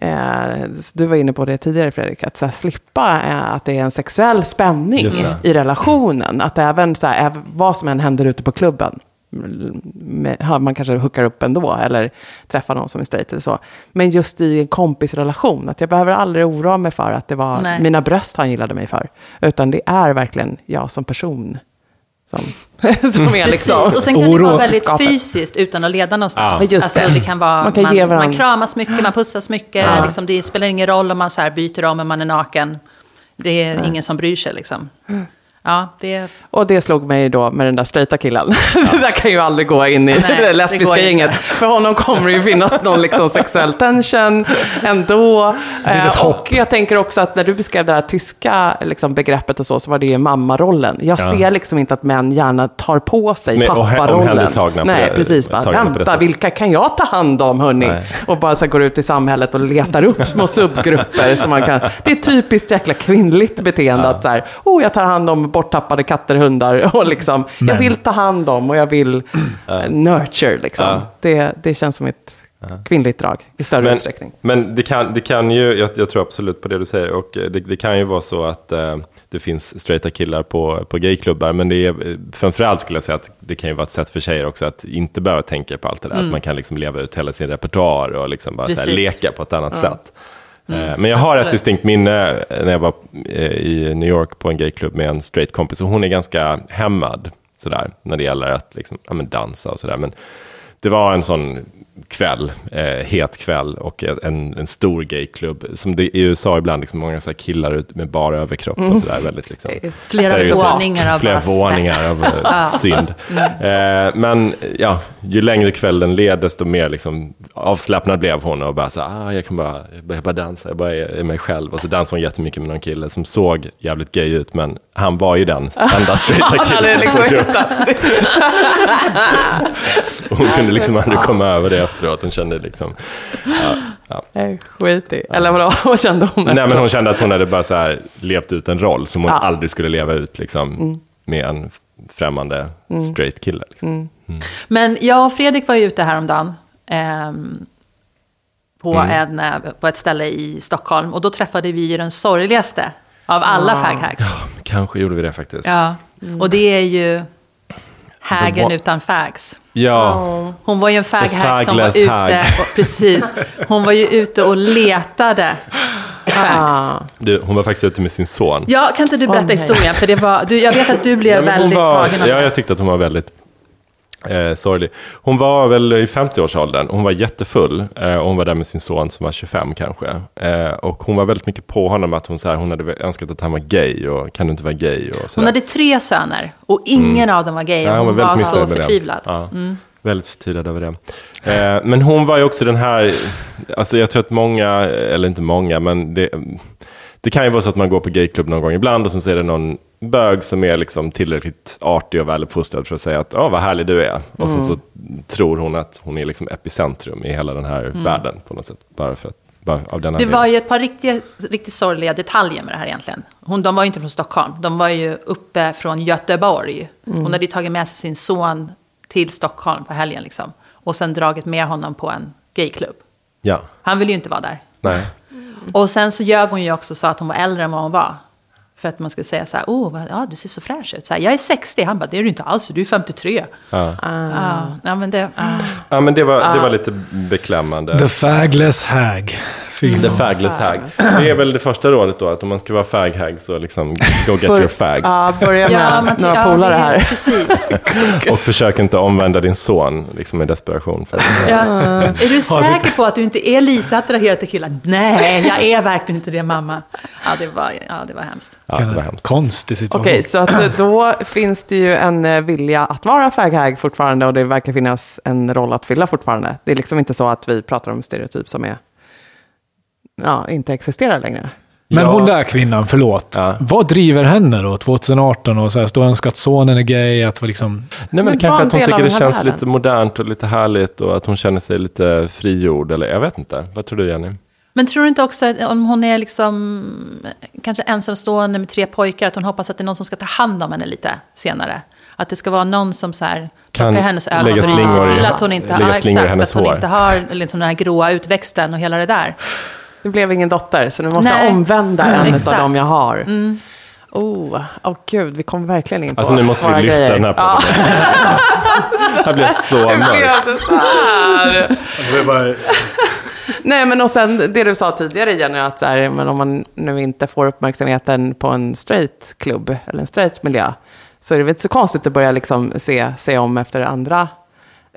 Speaker 4: Eh, du var inne på det tidigare Fredrik, att så slippa eh, att det är en sexuell spänning i relationen. Att även så här, vad som än händer ute på klubben, ja, man kanske hookar upp ändå eller träffar någon som är straight eller så. Men just i en kompisrelation, att jag behöver aldrig oroa mig för att det var
Speaker 7: Nej.
Speaker 4: mina bröst han gillade mig för. Utan det är verkligen jag som person som, som är
Speaker 7: Precis,
Speaker 4: liksom...
Speaker 7: och sen kan det vara väldigt
Speaker 4: skapet.
Speaker 7: fysiskt utan att leda någonstans.
Speaker 5: Ja.
Speaker 4: Just
Speaker 7: alltså,
Speaker 4: det.
Speaker 7: det kan vara,
Speaker 4: Man
Speaker 7: man,
Speaker 4: kan
Speaker 7: man,
Speaker 4: ge varandra-
Speaker 7: kramas mycket, man pussas mycket.
Speaker 4: Ja.
Speaker 7: Liksom, det spelar ingen roll om man så här byter om, om man är naken. Det är ingen som bryr sig liksom. Ja, det,
Speaker 4: Och det slog mig då med den där straighta killen. det där kan ju aldrig gå in i
Speaker 7: Nej,
Speaker 4: det
Speaker 7: det
Speaker 4: lesbiska
Speaker 7: inte.
Speaker 4: gänget. För honom kommer det ju finnas någon liksom sexuell tension ändå. Eh, och jag tänker också att när du beskrev det här tyska liksom, begreppet och så, så var det ju mammarollen. Jag
Speaker 5: Ja.
Speaker 4: ser liksom inte att män gärna tar på sig papparollen.
Speaker 5: på
Speaker 4: Nej,
Speaker 5: det-
Speaker 4: precis. Bara,
Speaker 5: det
Speaker 4: vänta,
Speaker 5: sättet."
Speaker 4: vilka kan jag ta hand om, hörni?
Speaker 5: Nej.
Speaker 4: Och bara så här, går ut i samhället och letar upp små subgrupper. som man kan. Det är typiskt jäkla kvinnligt beteende att så här, oh, jag tar hand om borttappade katter, hundar och liksom, jag vill ta hand om och jag vill nurture liksom.
Speaker 5: Ja.
Speaker 4: Det, det känns som ett kvinnligt drag i större
Speaker 5: Men,
Speaker 4: utsträckning.
Speaker 5: men det, kan, det kan ju, jag, jag tror absolut på det du säger, och eh, det, det kan ju vara så att eh, det finns straighta killar på, på gayklubbar, men det är, eh, framförallt skulle jag säga att det kan ju vara ett sätt för tjejer också att inte behöva tänka på allt det där, att man kan liksom leva ut hela sin repertoar och liksom bara så här, leka på ett annat sätt. Eh, Men jag har ett distinkt minne eh, när jag var eh, i New York på en gayklubb med en straight kompis, och hon är ganska hämmad sådär, när det gäller att liksom, ja, men dansa och sådär. Men det var en sån kväll, eh, het kväll och en, en stor gayklubb. Som det i USA ibland, liksom många så killar ut med bara överkropp och sådär. Väldigt liksom,
Speaker 7: Flera våningar av
Speaker 5: Flera
Speaker 7: svett.
Speaker 5: våningar av eh, synd. Eh, men ja, ju längre kvällen led, desto mer liksom, avslappnad blev hon och bara så ah, jag kan bara, jag bara, dansa, jag bara är, är mig själv. Och så dansade hon jättemycket med någon kille som såg jävligt gay ut, men han var ju den enda straighta killen.
Speaker 4: liksom
Speaker 5: gruppen. Hon kunde liksom aldrig komma över det efteråt. Hon kände liksom, ja, ja.
Speaker 4: Nej, Skit i. Eller vadå, vad kände hon?
Speaker 5: Nej, men hon kände att hon hade bara så här levt ut en roll som hon
Speaker 4: Ja.
Speaker 5: aldrig skulle leva ut liksom, med en främmande straight kille. Liksom.
Speaker 7: Men jag och Fredrik var ju ute häromdagen. ehm, på, en, eh, på ett ställe i Stockholm. Och då träffade vi ju den sorgligaste av alla
Speaker 4: Ah.
Speaker 7: faghags.
Speaker 5: Kanske gjorde vi det faktiskt.
Speaker 7: Ja. Och det är ju hägen
Speaker 5: var-
Speaker 7: utan fags.
Speaker 5: Ja.
Speaker 7: Hon var ju en faghag som var ute,
Speaker 5: hag.
Speaker 7: och, precis. Hon var ju ute och letade fags.
Speaker 4: Ah.
Speaker 5: Du, hon var faktiskt ute med sin son.
Speaker 7: Ja, kan inte du berätta
Speaker 4: nej.
Speaker 7: historien? För det var, du, jag vet att du blev
Speaker 5: hon
Speaker 7: väldigt
Speaker 5: var,
Speaker 7: tagen av
Speaker 5: Ja,
Speaker 7: det.
Speaker 5: jag tyckte att hon var väldigt eh, sorglig. Hon var väl i 50-årsåldern. Hon var jättefull. Eh, och hon var där med sin son som var 25 kanske. Eh, och hon var väldigt mycket på honom att hon, så här, hon hade önskat att han var gay. Och kan du inte vara gay? Och så
Speaker 7: Hon hade tre söner och ingen av dem var gay.
Speaker 5: Mm.
Speaker 7: Och hon var,
Speaker 5: väldigt
Speaker 7: så förtvivlad.
Speaker 5: Ja, Väldigt förtvivlad över det. Eh, men hon var ju också den här, alltså jag tror att många, eller inte många, men det, det kan ju vara så att man går på gayklubb någon gång ibland och så är det någon bög som är liksom tillräckligt artig och väluppfostrad för att säga att ja, vad härlig du är. Och sen så tror hon att hon är liksom epicentrum i hela den här världen på något sätt. Bara för att, bara av den
Speaker 7: Det
Speaker 5: anledningen.
Speaker 7: var ju ett par riktigt, riktigt sorgliga detaljer med det här egentligen. Hon, de var ju inte från Stockholm, de var ju uppe från Göteborg.
Speaker 5: Mm.
Speaker 7: Hon hade ju tagit med sig sin son till Stockholm på helgen liksom. Och sen dragit med honom på en gayklubb.
Speaker 5: Ja,
Speaker 7: Han ville ju inte vara där.
Speaker 5: nej.
Speaker 7: Och sen så ljög hon ju också och sa att hon var äldre än vad hon var. För att man skulle säga så här, oh, vad, ja, du ser så fräsch ut. Så här, jag är 60. Han bara, det är du inte alls, du är 53.
Speaker 5: Ja.
Speaker 7: Ja, ja men det... ah.
Speaker 5: Ja, men det var, det var lite beklämmande.
Speaker 6: The fagless hag. Fy
Speaker 5: The fagless hag. Det är väl det första rådet då, att om man ska vara fag hag så liksom go get your fags.
Speaker 4: Ja, börja med
Speaker 7: Ja,
Speaker 4: några
Speaker 7: ja,
Speaker 4: polare här.
Speaker 7: Precis.
Speaker 5: Och försök inte omvända din son liksom i desperation. För
Speaker 7: Ja. Är du säker på att du inte är lite attraherad till killar? Nej, jag är verkligen inte det mamma. Ja, det var, ja, det var hemskt.
Speaker 5: ja, det var hemskt.
Speaker 6: Konstig situation.
Speaker 4: Okej, så att då finns det ju en eh, vilja att vara faghag fortfarande och det verkar finnas en roll att fylla fortfarande. Det är liksom inte så att vi pratar om stereotyp som är, ja, inte existerar längre.
Speaker 6: Men
Speaker 5: Ja.
Speaker 6: hon där kvinnan, förlåt.
Speaker 5: Ja.
Speaker 6: Vad driver henne då, 2018, och så här, stå och önska att sonen är gay? Att liksom...
Speaker 5: Nej, men,
Speaker 4: Men
Speaker 5: kanske att hon tycker det känns
Speaker 4: världen.
Speaker 5: lite modernt och lite härligt och att hon känner sig lite frigjord. Eller jag vet inte. Vad tror du Jenny?
Speaker 7: Men tror du inte också att om hon är liksom kanske ensamstående med tre pojkar, att hon hoppas att det är någon som ska ta hand om henne lite senare? Att det ska vara någon som så här
Speaker 5: Kan
Speaker 7: hennes ögonbryn och ser
Speaker 5: i-
Speaker 7: till att hon inte,
Speaker 5: i
Speaker 7: exakt,
Speaker 5: hennes
Speaker 7: att hon inte har liksom den här gråa utväxten och hela det där.
Speaker 4: Det blev ingen dotter, så nu måste
Speaker 7: Nej.
Speaker 4: jag omvända en av dem jag har. Oh, oh, gud, vi kommer verkligen in på
Speaker 5: Alltså nu måste vi lyfta
Speaker 4: grejer.
Speaker 5: den här
Speaker 4: Ja,
Speaker 5: podden. Det blev så
Speaker 4: det
Speaker 5: mörkt.
Speaker 4: blev så här. Nej, men och sen det du sa tidigare Jenny, att så här, men om man nu inte får uppmärksamheten på en straight klubb eller en straight miljö, så är det väl inte så konstigt att börja liksom se, se om efter andra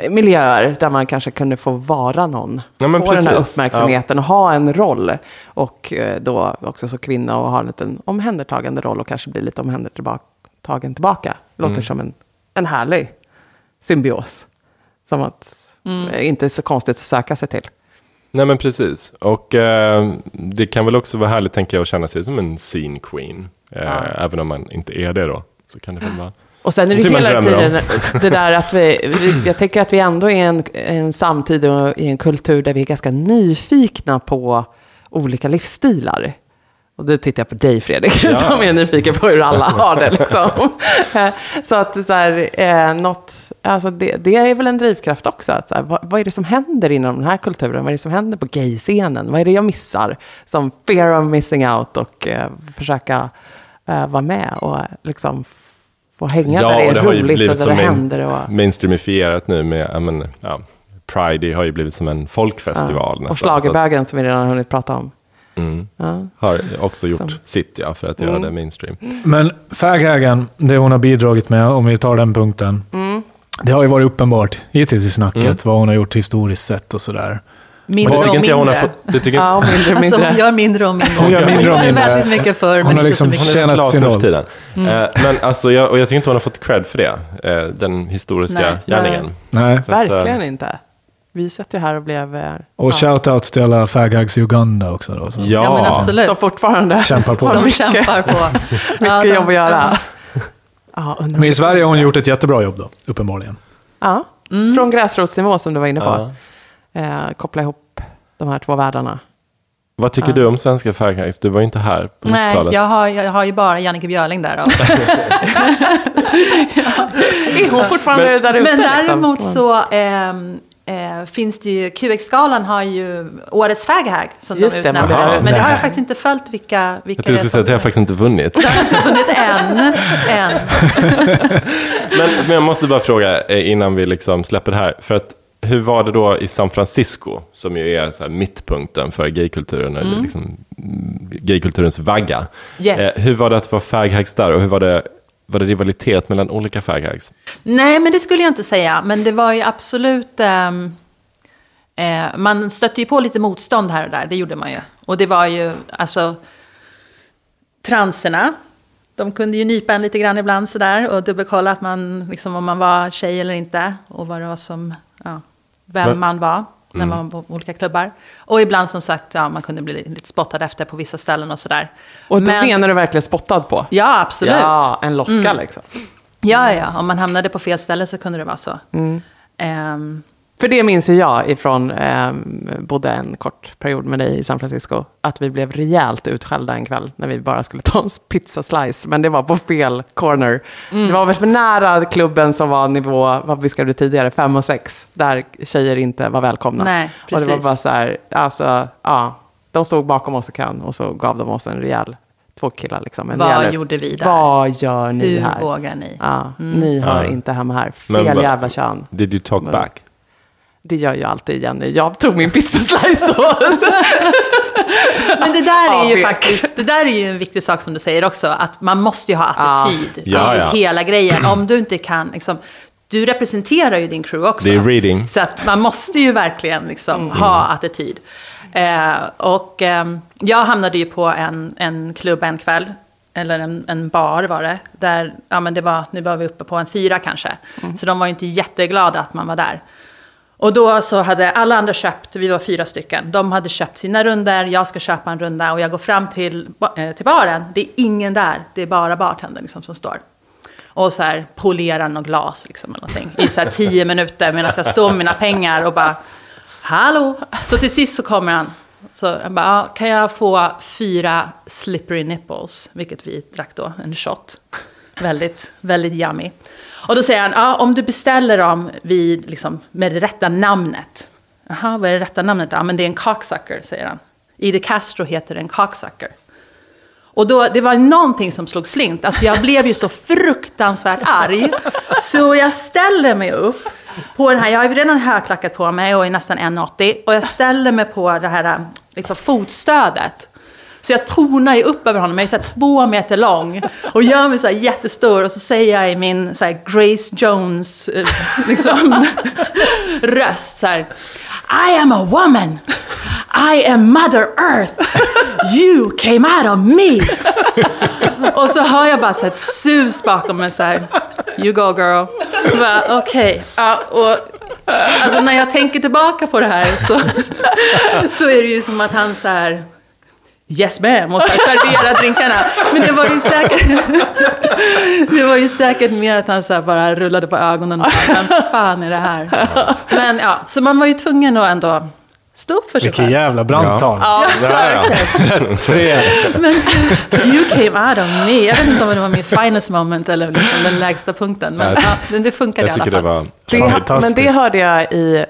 Speaker 4: miljöer där man kanske kunde få vara någon.
Speaker 5: Ja,
Speaker 4: få den här
Speaker 5: precis.
Speaker 4: uppmärksamheten och ha en roll. Och eh, då också som kvinna och ha en liten omhändertagande roll och kanske bli lite omhändertagen tillbaka. Låter
Speaker 5: Mm.
Speaker 4: som en, en härlig symbios. Som att eh, inte är så konstigt att söka sig till.
Speaker 5: Nej men precis. Och eh, det kan väl också vara härligt tänker jag att känna sig som en scene queen. Eh, Även om man inte är det då. Så kan det väl vara.
Speaker 4: Och sen är det hela tiden det där att vi, jag tänker att vi ändå är en, en samtid och i en kultur där vi är ganska nyfikna på olika livsstilar. Och då tittar jag på dig Fredrik,
Speaker 5: Ja.
Speaker 4: som är nyfiken på hur alla har det. Liksom. Så att så här, eh, något, alltså det, det är väl en drivkraft också. Att så här, vad, vad är det som händer inom den här kulturen? Vad är det som händer på gayscenen? Vad är det jag missar? Som fear of missing out och eh, försöka eh, vara med och liksom få hänga där det är
Speaker 5: och har ju
Speaker 4: roligt och
Speaker 5: blivit
Speaker 4: där
Speaker 5: som
Speaker 4: det händer. Och,
Speaker 5: mainstreamifierat nu med, ja, men, ja, Pride har ju blivit som en folkfestival.
Speaker 4: och
Speaker 5: nästan.
Speaker 4: schlagerbögen som vi redan har hunnit prata om.
Speaker 5: Mm.
Speaker 4: Ja.
Speaker 5: Har också gjort
Speaker 4: Som-
Speaker 5: sitt ja, för att göra
Speaker 4: Mm.
Speaker 5: det mainstream.
Speaker 6: Men faghagen, det hon har bidragit med, om vi tar den punkten.
Speaker 4: Mm.
Speaker 6: Det har ju varit uppenbart hittills i snacket
Speaker 5: Mm.
Speaker 6: vad hon har gjort historiskt sett och sådär.
Speaker 7: Mindre och
Speaker 5: hon har. Det tycker
Speaker 4: Ja, mindre,
Speaker 7: Alltså
Speaker 4: mindre.
Speaker 7: hon gör mindre och mindre.
Speaker 6: Hon gör mindre och mindre.
Speaker 7: väldigt mycket för,
Speaker 6: Hon
Speaker 7: men
Speaker 6: har
Speaker 7: inte
Speaker 6: liksom
Speaker 7: så mycket.
Speaker 6: tjänat sin roll.
Speaker 5: tiden.
Speaker 7: Mm.
Speaker 5: Eh, men alltså, jag, och jag tycker inte hon har fått cred för det. Eh, den historiska
Speaker 7: Nej.
Speaker 5: gärningen.
Speaker 6: Nej.
Speaker 5: Att, eh,
Speaker 4: Verkligen inte. Vi satt ju här och blev...
Speaker 6: Och
Speaker 4: ja,
Speaker 6: shoutouts till alla faghags i Uganda också då. Så.
Speaker 5: Ja,
Speaker 7: Ja, men absolut.
Speaker 4: Som fortfarande
Speaker 6: Kämpar på.
Speaker 7: Som kämpar på.
Speaker 4: mycket
Speaker 7: Ja, de-
Speaker 4: jobb att göra. Ja,
Speaker 6: Men i Sverige har hon gjort ett jättebra jobb då, uppenbarligen.
Speaker 4: Ja,
Speaker 7: Mm.
Speaker 4: från gräsrotsnivå som du var inne på.
Speaker 5: Ja.
Speaker 4: Eh, koppla ihop de här två världarna.
Speaker 5: Vad tycker du om svenska faghags? Du var inte här på
Speaker 7: Nej,
Speaker 5: 90-talet.
Speaker 7: jag har, jag har ju bara Jannike Björling där. Och,
Speaker 4: Är hon fortfarande där ute?
Speaker 7: men däremot
Speaker 4: liksom?
Speaker 7: så ehm, eh, finns det ju, QX-galan har ju årets faghag som
Speaker 4: Just
Speaker 7: de
Speaker 4: det,
Speaker 7: utnämner.
Speaker 5: Jaha.
Speaker 7: Men det har jag faktiskt inte följt vilka, vilka
Speaker 5: Jag tror skulle säga att jag har faktiskt inte vunnit.
Speaker 7: Jag har inte vunnit än. än.
Speaker 5: Men, men jag måste bara fråga eh, innan vi liksom släpper det här. För att, hur var det då i San Francisco, som ju är så mittpunkten för gaykulturen, eller liksom mm, gaykulturens vagga.
Speaker 7: Yes.
Speaker 5: Eh, hur var det att vara faghags där och hur var det, var det rivalitet mellan olika faghags?
Speaker 7: Nej, men det skulle jag inte säga. Men det var ju absolut... ehm, eh, man stötte ju på lite motstånd här och där, det gjorde man ju. Och det var ju, alltså... Transerna, de kunde ju nypa en lite grann ibland sådär och dubbelkolla att man, liksom, om man var tjej eller inte. Och vad det var som, ja, vem
Speaker 5: Men-
Speaker 7: man var när man var på olika klubbar. Och ibland som sagt, ja, man kunde bli lite, spottad efter på vissa ställen och sådär.
Speaker 4: Och då
Speaker 7: Men-
Speaker 4: menar du verkligen spottad på?
Speaker 7: Ja, absolut.
Speaker 4: Ja, en loska liksom.
Speaker 7: Ja, ja, om man hamnade på fel ställe så kunde det vara så. Ehm,
Speaker 4: För det minns ju jag ifrån, eh, bodde en kort period med dig i San Francisco, att vi blev rejält utskällda en kväll när vi bara skulle ta en pizza slice, men det var på fel corner.
Speaker 7: Mm.
Speaker 4: Det var väl för nära klubben som var nivå, vad viskade du tidigare, fem och sex, där tjejer inte var välkomna.
Speaker 7: Nej,
Speaker 4: och det var
Speaker 7: precis.
Speaker 4: bara så här, alltså, ja, de stod bakom oss i kön och så gav de oss en rejäl, två killar liksom. En
Speaker 7: Vad
Speaker 4: rejäl,
Speaker 7: gjorde vi där?
Speaker 4: Vad gör ni
Speaker 7: hur
Speaker 4: här?
Speaker 7: vågar ni?
Speaker 4: Ja, Ni hör inte hemma här.
Speaker 5: Men
Speaker 4: Fel
Speaker 5: vad-
Speaker 4: jävla kön.
Speaker 5: Did you talk back?
Speaker 4: Det gör jag alltid Jenny. Jag tog min pizzaslice och...
Speaker 7: Men det där är ju faktiskt, det där är ju en viktig sak som du säger också, att man måste ju ha attityd
Speaker 5: Ja,
Speaker 7: i
Speaker 5: ja.
Speaker 7: hela grejen. Om du inte kan, liksom, du representerar ju din crew också.
Speaker 5: Det är reading.
Speaker 7: Så att man måste ju verkligen liksom ha attityd. Eh, och ehm, jag hamnade ju på en, en klubb en kväll, eller en, en bar var det, där, ja men det var, nu var vi uppe på en fyra kanske. Så de var ju inte jätteglada att man var där. Och då så hade alla andra köpt, vi var fyra stycken, de hade köpt sina runder, jag ska köpa en runda och jag går fram till, eh, till baren, det är ingen där, det är bara bartendern liksom som står. Och så här polerar något glas liksom eller någonting i så här tio minuter medan jag står med mina pengar och bara Hallå! Så till sist så kommer han. Så jag bara, kan jag få fyra slippery nipples? Vilket vi drack då, en shot. Väldigt, väldigt yummy. Och då säger han, ja, om du beställer dem vid, liksom, med det rätta namnet. Jaha, vad är det rätta namnet? Ja, men det är en cocksucker, säger han. Ide Castro heter en cocksucker. Och då, det var någonting som slog slint. Alltså jag blev ju så fruktansvärt arg. Så jag ställer mig upp på den här, jag har ju redan högklackat på mig och är nästan 1,80. Och jag ställer mig på det här liksom, fotstödet. Så jag tonar ju upp över honom, jag är så här två meter lång. Och gör mig så här jättestor och så säger jag i min så här Grace Jones eh, liksom, röst så här. I am a woman. I am Mother Earth. You came out of me. Och så hör jag bara så ett sus bakom mig så här. You go girl. Så bara, Okej. Och alltså när jag tänker tillbaka på det här så, så är det ju som att han så här. Yes ma'am, och servera drinkarna. Men det var ju säkert, det var ju säkert mer att han så här bara rullade på ögonen och bara, vem fan är det här? Men ja, så man var ju tvungen att ändå stå upp för sig
Speaker 6: Vilket
Speaker 7: själv.
Speaker 6: jävla brandtal.
Speaker 7: Ja,
Speaker 5: Ja, ja.
Speaker 6: Tre.
Speaker 7: men you came out of me. Jag vet inte om det var min finest moment eller liksom den lägsta punkten. Men, ja, men det funkade i
Speaker 5: Jag
Speaker 7: alla
Speaker 5: tycker det
Speaker 7: fall.
Speaker 5: var...
Speaker 4: Det, men det hörde jag i,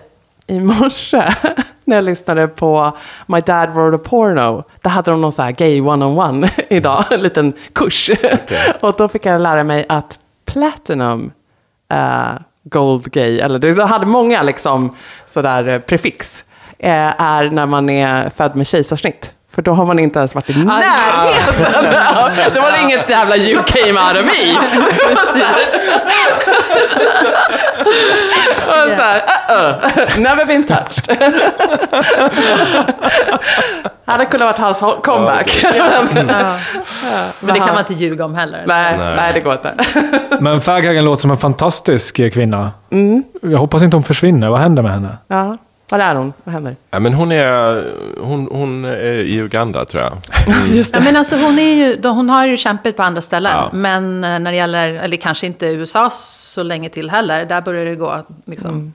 Speaker 4: i morse när jag lyssnade på My Dad Wrote a Porno. Där hade de någon så här gay one-on-one idag, en liten kurs. Och då fick jag lära mig att Platinum eh, Gold Gay, eller det hade många liksom sådär eh, prefix, eh, är när man är född med kejsarsnitt. För då har man inte ens varit i närheten. Det var inget jävla you came out of me. Och så här, uh-uh, never been touched. hade kunnat varit hans comeback. men,
Speaker 7: Men det kan man inte ljuga om heller.
Speaker 4: nej,
Speaker 5: Nej.
Speaker 4: nej, det går inte.
Speaker 6: Men Faghagen låter som en fantastisk kvinna. Jag hoppas inte hon försvinner. Vad händer med henne?
Speaker 4: Ja, var är hon? Vad händer?
Speaker 5: Ja, men hon är, hon, hon är i Uganda, tror jag.
Speaker 4: Just
Speaker 7: Ja, men alltså, hon, är ju, hon har ju kämpat på andra ställen.
Speaker 5: Ja.
Speaker 7: Men eh, när det gäller, eller kanske inte USA så länge till heller. Där börjar det gå liksom,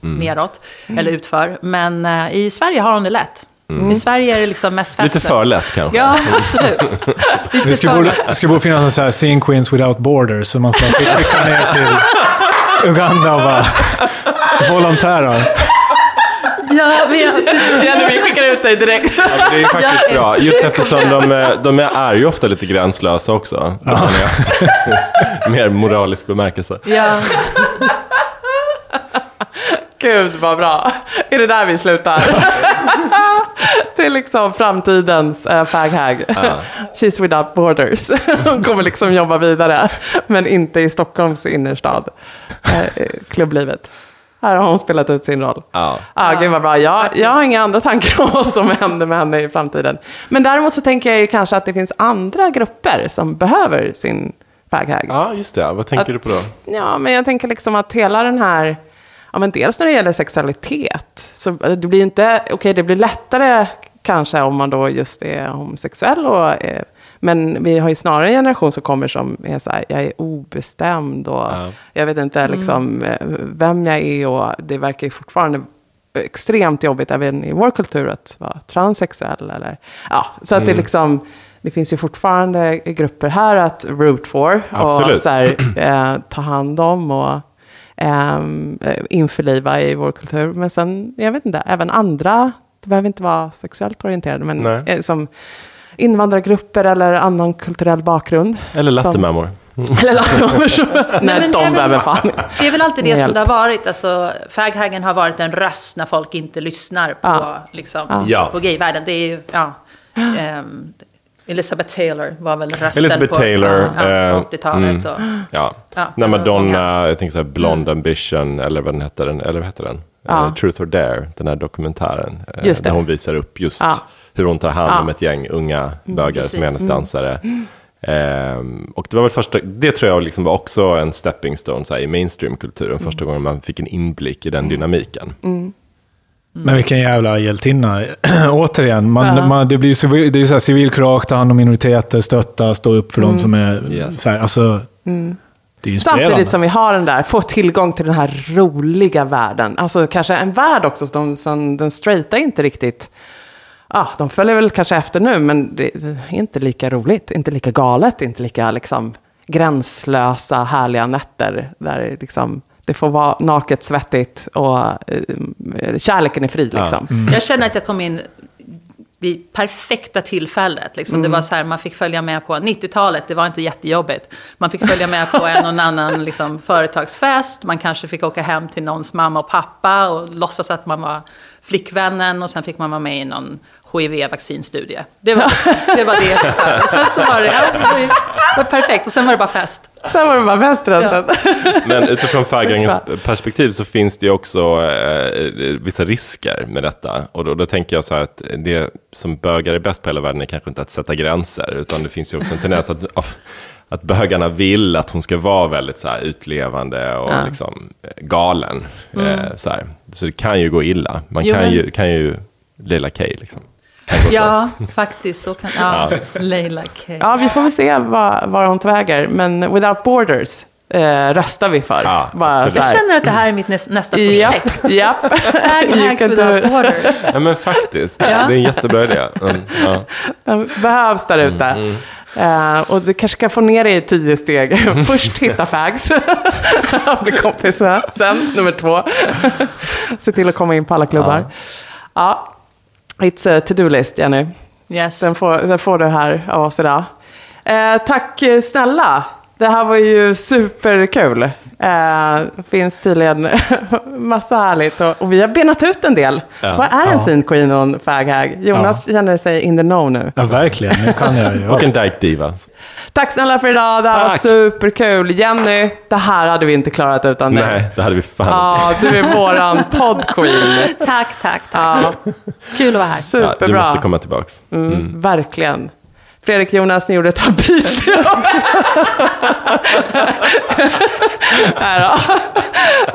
Speaker 7: neråt, eller utför. Men eh, i Sverige har hon det lätt. I Sverige är det liksom mest fester.
Speaker 5: Lite för lätt kanske.
Speaker 7: Ja, absolut.
Speaker 6: Det ska borde, det ska borde finnas en sån här Scene Queens Without Borders, så man kan skicka ner till Uganda och bara volontära.
Speaker 7: Ja, vi, Jenny, vi skickar ut dig direkt.
Speaker 5: Ja, det är faktiskt
Speaker 7: är
Speaker 5: bra, just eftersom de, är- de är, är ju ofta lite gränslösa också. Det jag. Mer moralisk bemärkelse.
Speaker 7: Ja.
Speaker 4: Gud vad bra. Är det där vi slutar? Till liksom framtidens uh, faghag. She's without borders. Hon kommer liksom jobba vidare. Men inte i Stockholms innerstad. Uh, klubblivet. Här har hon spelat ut sin roll.
Speaker 5: Ja.
Speaker 4: Ah, gud vad bra. Jag, jag har inga andra tankar om vad som händer med henne i framtiden. Men däremot så tänker jag ju kanske att det finns andra grupper som behöver sin faghag.
Speaker 5: ja, just det. Vad tänker du på då?
Speaker 4: Ja, men jag tänker liksom att hela den här, ja men dels när det gäller sexualitet, så det blir inte, okej det blir lättare kanske om man då just är homosexuell och eh, men vi har ju snarare en generation som kommer som är så här, jag är obestämd och jag vet inte liksom eh, vem jag är och det verkar ju fortfarande extremt jobbigt även i vår kultur att vara transsexuell. Eller, ja, så att det liksom, det finns ju fortfarande grupper här att root for och så här, eh, ta hand om och ehm, eh, införliva i vår kultur. Men sen, jag vet inte, även andra, det behöver inte vara sexuellt orienterade, men eh, som invandrargrupper eller annan kulturell bakgrund.
Speaker 5: Eller lattemammor.
Speaker 4: Eller lattemammor. Nej,
Speaker 7: men det är
Speaker 4: de
Speaker 7: väl-
Speaker 4: behöver fan
Speaker 7: Det är väl alltid det som det har varit. Alltså, faghagen har varit en röst när folk inte lyssnar på,
Speaker 4: Ja.
Speaker 7: liksom,
Speaker 5: Ja.
Speaker 7: på gayvärlden. Det är ju, ja. ehm, Elizabeth Taylor var väl rösten
Speaker 5: Elizabeth
Speaker 7: på,
Speaker 5: Taylor,
Speaker 7: ja,
Speaker 5: eh,
Speaker 7: på 80-talet. Och,
Speaker 5: Ja.
Speaker 7: Ja,
Speaker 5: När Madonna, jag tänker så här Blonde Ambition, eller vad den hette den, eller vad hette den?
Speaker 4: Ja.
Speaker 5: Eh, Truth or Dare, den här dokumentären. eh,
Speaker 4: Just det.
Speaker 5: Där hon visar upp just
Speaker 4: Ja.
Speaker 5: Hur hon tar hand
Speaker 4: Ja. Mm,
Speaker 5: om ett gäng unga bögar som är hennes dansare. Ehm, och det var väl första, det tror jag liksom var också en stepping stone så här, i mainstreamkulturen,
Speaker 4: Mm.
Speaker 5: första gången man fick en inblick i den dynamiken.
Speaker 6: Men vilken jävla hjältinna. Återigen, man,
Speaker 4: Ja.
Speaker 6: man, det blir civil, det är så här civilkurage, ta hand om minoriteter, stötta, stå upp för
Speaker 4: Mm.
Speaker 6: de som är...
Speaker 5: Yes.
Speaker 6: Så här, alltså, Det är inspirerande.
Speaker 4: Samtidigt som vi har den där, får tillgång till den här roliga världen. Alltså kanske en värld också som, som den straighta inte riktigt... Ja, de följer väl kanske efter nu, men det är inte lika roligt, inte lika galet, inte lika liksom gränslösa, härliga nätter. Där liksom, det får vara naket, svettigt och eh, kärleken är fri. Liksom.
Speaker 7: Jag känner att jag kom in vid perfekta tillfället. Liksom. Det var så här, man fick följa med på 90-talet, det var inte jättejobbigt. Man fick följa med på en och annan liksom, företagsfest, man kanske fick åka hem till någons mamma och pappa och låtsas att man var flickvännen och sen fick man vara med i någon HIV-vaccinstudie. Det var, det var det. Sen så var det, ja, det var perfekt och sen var det bara fest.
Speaker 4: Sen var det bara fest resten.
Speaker 5: Men utifrån färgängens perspektiv så finns det ju också eh, vissa risker med detta. Och då, då tänker jag så här att det som bögar är bäst på hela världen är kanske inte att sätta gränser, utan det finns ju också en tendens att, att bögarna vill att hon ska vara väldigt så här utlevande och liksom eh, galen. Eh, så, här. så det kan ju gå illa. Man
Speaker 7: Jo,
Speaker 5: kan,
Speaker 7: men-
Speaker 5: ju, kan ju Leila K liksom.
Speaker 7: Ja, faktiskt. Så kan, ja, Leila K.
Speaker 4: Ja, vi får väl se vad, vad hon tar vägen. Men Without Borders eh, röstar vi för.
Speaker 5: Ja,
Speaker 4: Bara
Speaker 7: Jag känner att det här är mitt näs- nästa
Speaker 4: Japp,
Speaker 7: projekt.
Speaker 4: japp.
Speaker 7: Hags
Speaker 4: can do
Speaker 7: Without
Speaker 4: it.
Speaker 7: Borders.
Speaker 5: Ja men faktiskt, det är en jättebra idé. Mm, ja.
Speaker 4: Den behövs där ute. Eh, och du kanske kan få ner det i tio steg. Först hitta fags. Bli kompis med. Sen nummer två. Se till att komma in på alla klubbar. Ja. It's a to-do-list, Jenny.
Speaker 7: Yes.
Speaker 4: Den får, den får du här av oss idag. Eh, tack eh, snälla. Det här var ju superkul. Eh, finns tydligen massa härligt. Och, och vi har benat ut en del.
Speaker 5: Ja.
Speaker 4: Vad är en scene queen och en faghag? Jonas känner sig in the know nu.
Speaker 6: Ja, verkligen. Nu kan jag ju.
Speaker 5: Och en dyke diva.
Speaker 4: Tack snälla för idag. Det här var
Speaker 5: Tack.
Speaker 4: superkul. Jenny, det här hade vi inte klarat utan dig.
Speaker 5: Nej, det hade vi fan
Speaker 4: Ja, du är våran poddqueen.
Speaker 7: Tack, tack, tack.
Speaker 4: Ja,
Speaker 7: Kul att vara här.
Speaker 5: ja,
Speaker 4: superbra.
Speaker 5: Du måste komma tillbaks.
Speaker 4: Mm, Verkligen. Fredrik Jonas, ni gjorde ett habit. Nej då.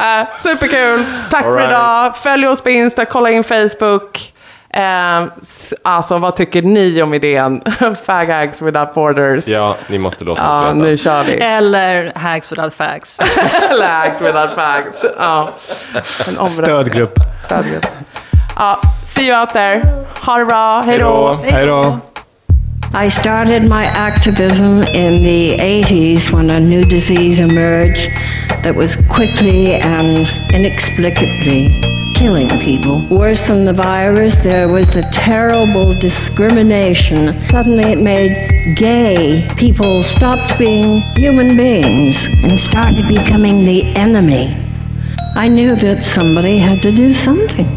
Speaker 4: Äh, superkul. Tack
Speaker 5: All
Speaker 4: för
Speaker 5: right.
Speaker 4: idag. Följ oss på Insta, kolla in Facebook. Eh, s- alltså, vad tycker ni om idén? Fagags without borders.
Speaker 5: Ja, ni måste låta oss
Speaker 4: Ja,
Speaker 5: veta.
Speaker 4: nu kör vi.
Speaker 7: Eller Hags Without Fags.
Speaker 4: Lags without fags. Ja.
Speaker 6: Stödgrupp.
Speaker 4: Stödgrupp. Ja, see you out there.
Speaker 7: Ha det bra. Hej då.
Speaker 5: Hej då.
Speaker 9: I started my activism in the 80s when a new disease emerged that was quickly and inexplicably killing people. Worse than the virus, there was the terrible discrimination. Suddenly it made gay people stopped being human beings and started becoming the enemy. I knew that somebody had to do something.